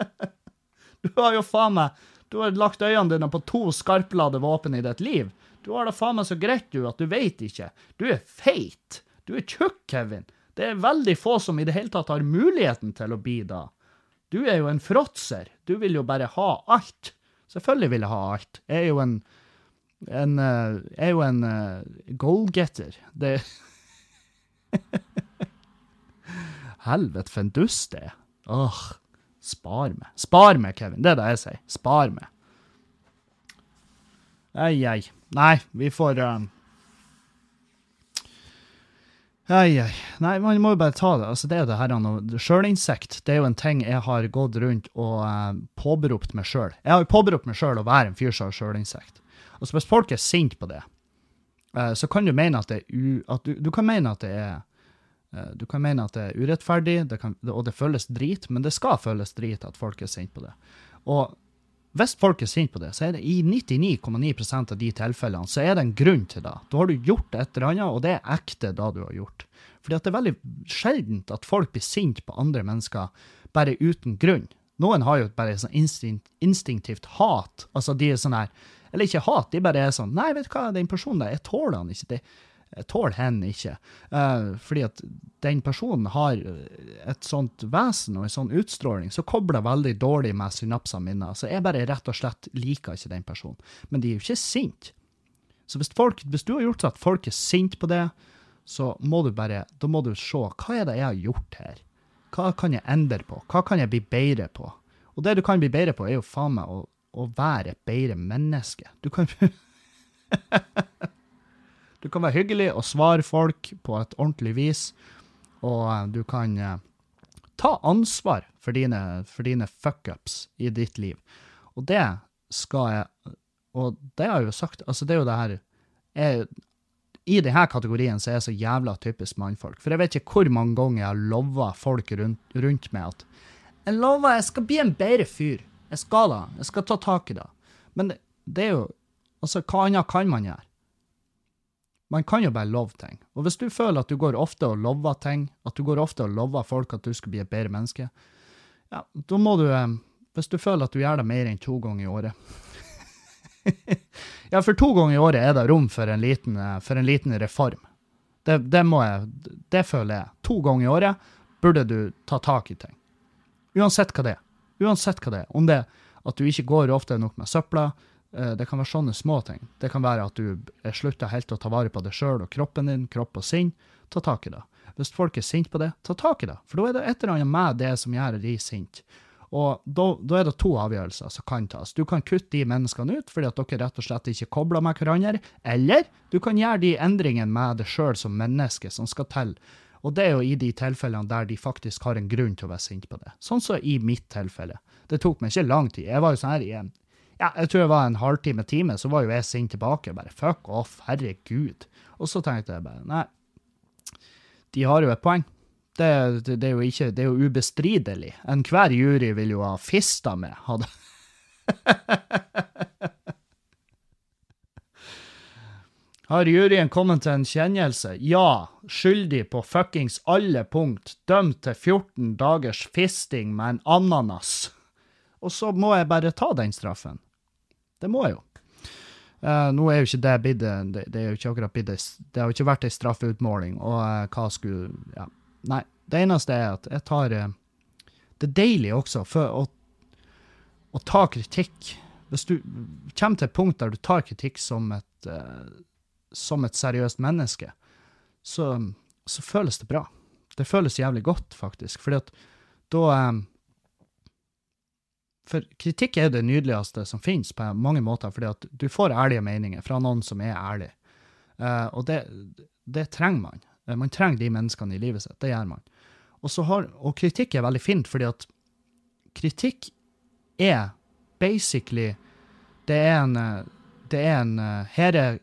[SPEAKER 1] [laughs] du har jo faen meg du har lagt øynene dine på to skarpladde våpen i ditt liv. Du har det faen meg så greit, du, at du veit ikke. Du er feit. Du er tjukk, Kevin. Det er veldig få som i det hele tatt har muligheten til å bli da. Du er jo en fråtser. Du vil jo bare ha alt. Selvfølgelig vil jeg ha alt. Jeg er jo en en, uh, er jo en uh, goalgetter. Det [laughs] Helvete, for en dust det er. Åh. Spar meg. Spar meg, Kevin. Det er det jeg sier. Spar meg. Ei, ei. Nei, vi får um... Ei, ei. Nei, man må jo bare ta det. Altså, det er jo det her Sjølinnsikt det er jo en ting jeg har gått rundt og uh, påberopt meg sjøl. Jeg har jo påberopt meg sjøl å være en fyr som har sjølinnsikt. Altså, hvis folk er sinte på det, uh, så kan du mene at det er u... At du, du, kan mene at det er Du kan mene at det er urettferdig, det kan, og det føles drit, men det skal føles drit at folk er sinte på det. Og hvis folk er sinte på det, så er det i 99,9% av de tilfellene så er det en grunn til det. Da har du gjort et eller annet, og det er ekte da du har gjort. Fordi at det er veldig sjeldent at folk blir sinte på andre mennesker bare uten grunn. Noen har jo bare sånn instinkt, instinktivt hat. Altså, de er sånn her Eller ikke hat, de bare er sånn Nei, vet du hva, den personen der, jeg tåler han ikke. det tåler henne ikke. Uh, fordi at den personen har et sånt vesen og en sånn utstråling så kobler veldig dårlig med synapsene mine. Så jeg bare rett og slett liker ikke den personen. Men de er jo ikke sinte. Så hvis, folk, hvis du har gjort så at folk er sinte på det, så må du bare da må du se hva er det jeg har gjort her. Hva kan jeg endre på? Hva kan jeg bli bedre på? Og det du kan bli bedre på, er jo faen meg å, å være et bedre menneske. Du kan [laughs] Du kan være hyggelig og svare folk på et ordentlig vis, og eh, du kan eh, ta ansvar for dine, for dine fuckups i ditt liv. Og det skal jeg Og det har jeg jo sagt, altså det er jo det her jeg, I denne kategorien så er jeg så jævla typisk mannfolk. For jeg vet ikke hvor mange ganger jeg har lova folk rundt, rundt meg at jeg lover jeg skal bli en bedre fyr. Jeg skal da. Jeg skal ta tak i det. Men det, det er jo Altså, hva annet kan man gjøre? Man kan jo bare love ting. Og hvis du føler at du går ofte og lover ting, at du går ofte og lover folk at du skal bli et bedre menneske, ja, da må du eh, Hvis du føler at du gjør det mer enn to ganger i året [laughs] Ja, for to ganger i året er det rom for en liten, eh, for en liten reform. Det, det, må jeg Det føler jeg. To ganger i året burde du ta tak i ting. Uansett hva det er. Uansett hva det er. Om det er at du ikke går ofte nok med søpla, det kan være sånne små ting. Det kan være at du er slutta helt å ta vare på deg sjøl og kroppen din, kropp og sinn. Ta tak i det. Hvis folk er sinte på det, ta tak i det. For da er det et eller annet med det som gjør de sinte. Og da, da, er det to avgjørelser som kan tas. Du kan kutte de menneskene ut fordi at dere rett og slett ikke kobler med hverandre, eller du kan gjøre de endringene med deg sjøl som menneske som skal til. Og det er jo i de tilfellene der de faktisk har en grunn til å være sinte på det. Sånn som så i mitt tilfelle. Det tok meg ikke lang tid. Jeg var jo sånn her i en ja, jeg tror det var en halvtime, time, så var jo jeg sint tilbake. Bare fuck off, herregud. Og så tenkte jeg bare nei, de har jo et poeng. Det, det, det er jo ikke, det er jo ubestridelig. Enhver jury vil jo ha fista med, hadde [laughs] Har juryen kommet til en kjennelse? Ja. Skyldig på fuckings alle punkt. Dømt til 14 dagers fisting med en ananas. Og så må jeg bare ta den straffen. Det må jeg jo. Uh, nå er jo ikke det blitt det, det, er jo ikke akkurat blitt Det har jo ikke vært ei straffeutmåling, og uh, hva skulle Ja. Nei. Det eneste er at jeg tar uh, Det er deilig også for å, å ta kritikk. Hvis du kommer til et punkt der du tar kritikk som et, som et seriøst menneske, så, så, føles det bra. Det føles jævlig godt, faktisk. Fordi at da for kritikk er det nydeligste som finnes på mange måter, fordi at du får ærlige meninger fra noen som er ærlig. Uh, og det, det, trenger man. Uh, man trenger de menneskene i livet sitt. Det gjør man. Og, har, og kritikk er veldig fint, fordi at kritikk er basically Det er en Det er en Her er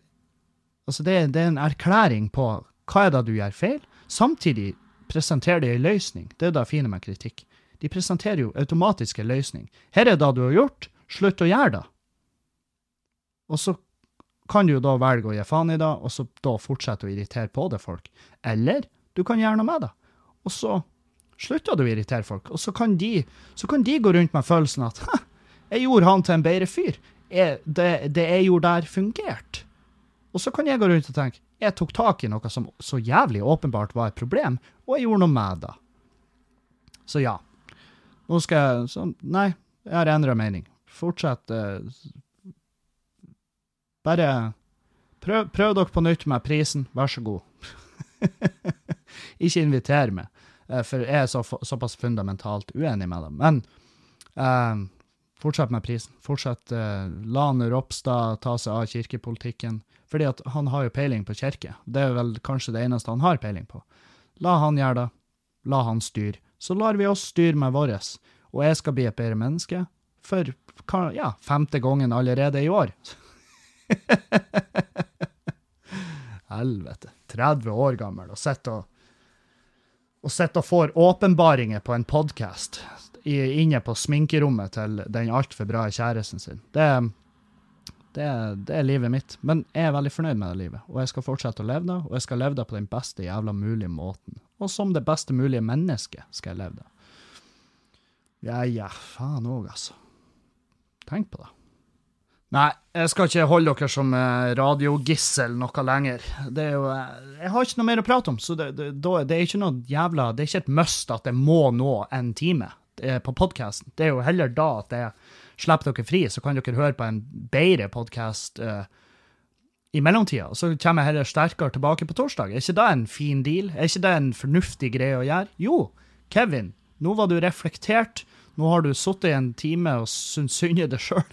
[SPEAKER 1] Altså, det det er en erklæring på hva er det du gjør feil, samtidig presenterer det en løsning. Det er det fine med kritikk. De presenterer jo automatiske løsninger. Her er det du har gjort, slutt å gjøre det. Og så kan du jo da velge å gi faen i det, og så da fortsette å irritere på det folk. Eller du kan gjøre noe med det. Og så slutter du å irritere folk. Og så kan de, så kan de gå rundt med følelsen at jeg gjorde han til en bedre fyr. Jeg, det, det jeg gjorde der, fungerte. Og så kan jeg gå rundt og tenke jeg tok tak i noe som så jævlig åpenbart var et problem, og jeg gjorde noe med det. Så ja. Nå skal jeg så, Nei, jeg har endra mening. Fortsett. Eh, bare prøv, prøv, dere på nytt med prisen, vær så god. [laughs] Ikke inviter meg, eh, for jeg er så, såpass fundamentalt uenig med dem. Men eh, Fortsett med prisen. Fortsett. Uh, la Ropstad ta seg av kirkepolitikken. Fordi at han har jo peiling på kirke. Det er vel kanskje det eneste han har peiling på. La han gjøre det. La han styre. Så lar vi oss styre med vårt. Og jeg skal bli et bedre menneske for ja, femte gangen allerede i år. [laughs] Helvete. 30 år gammel og sitter og og sitter og får åpenbaringer på en podkast inne på sminkerommet til den altfor bra kjæresten sin. Det, det, det, er livet mitt. Men jeg er veldig fornøyd med det livet, og jeg skal fortsette å leve det, og jeg skal leve det på den beste jævla mulige måten. Og som det beste mulige mennesket skal jeg leve det. Ja, ja, faen òg, altså. Tenk på det. Nei, jeg skal ikke holde dere som eh, radiogissel noe lenger. Det er jo, eh, jeg har ikke noe mer å prate om, så det, det, det er ikke noe jævla Det er ikke et must at jeg må nå en time eh, på podkasten. Det er jo heller da at jeg slipper dere fri, så kan dere høre på en bedre podkast uh, i mellomtida. Så kommer jeg heller sterkere tilbake på torsdag. Er ikke det en fin deal? Er ikke det en fornuftig greie å gjøre? Jo, Kevin, nå var du reflektert. Nå har du sittet i en time og syntes synd i deg sjøl.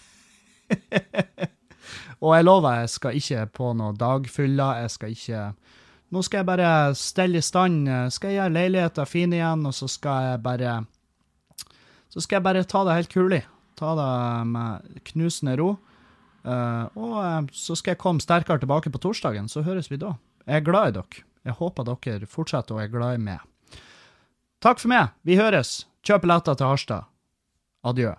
[SPEAKER 1] [laughs] og jeg lover, jeg skal ikke på noe dagfylla. Jeg skal ikke Nå skal jeg bare stelle i stand. Skal jeg gjøre leiligheta fin igjen, og så skal jeg bare Så skal jeg bare ta det helt kulig. Ta det med knusende ro. Uh, og uh, så skal jeg komme sterkere tilbake på torsdagen, så høres vi da. Jeg er glad i dere. Jeg håper dere fortsetter å være glad i meg. Takk for meg. Vi høres. Kjøp billetter til Harstad. Adjø.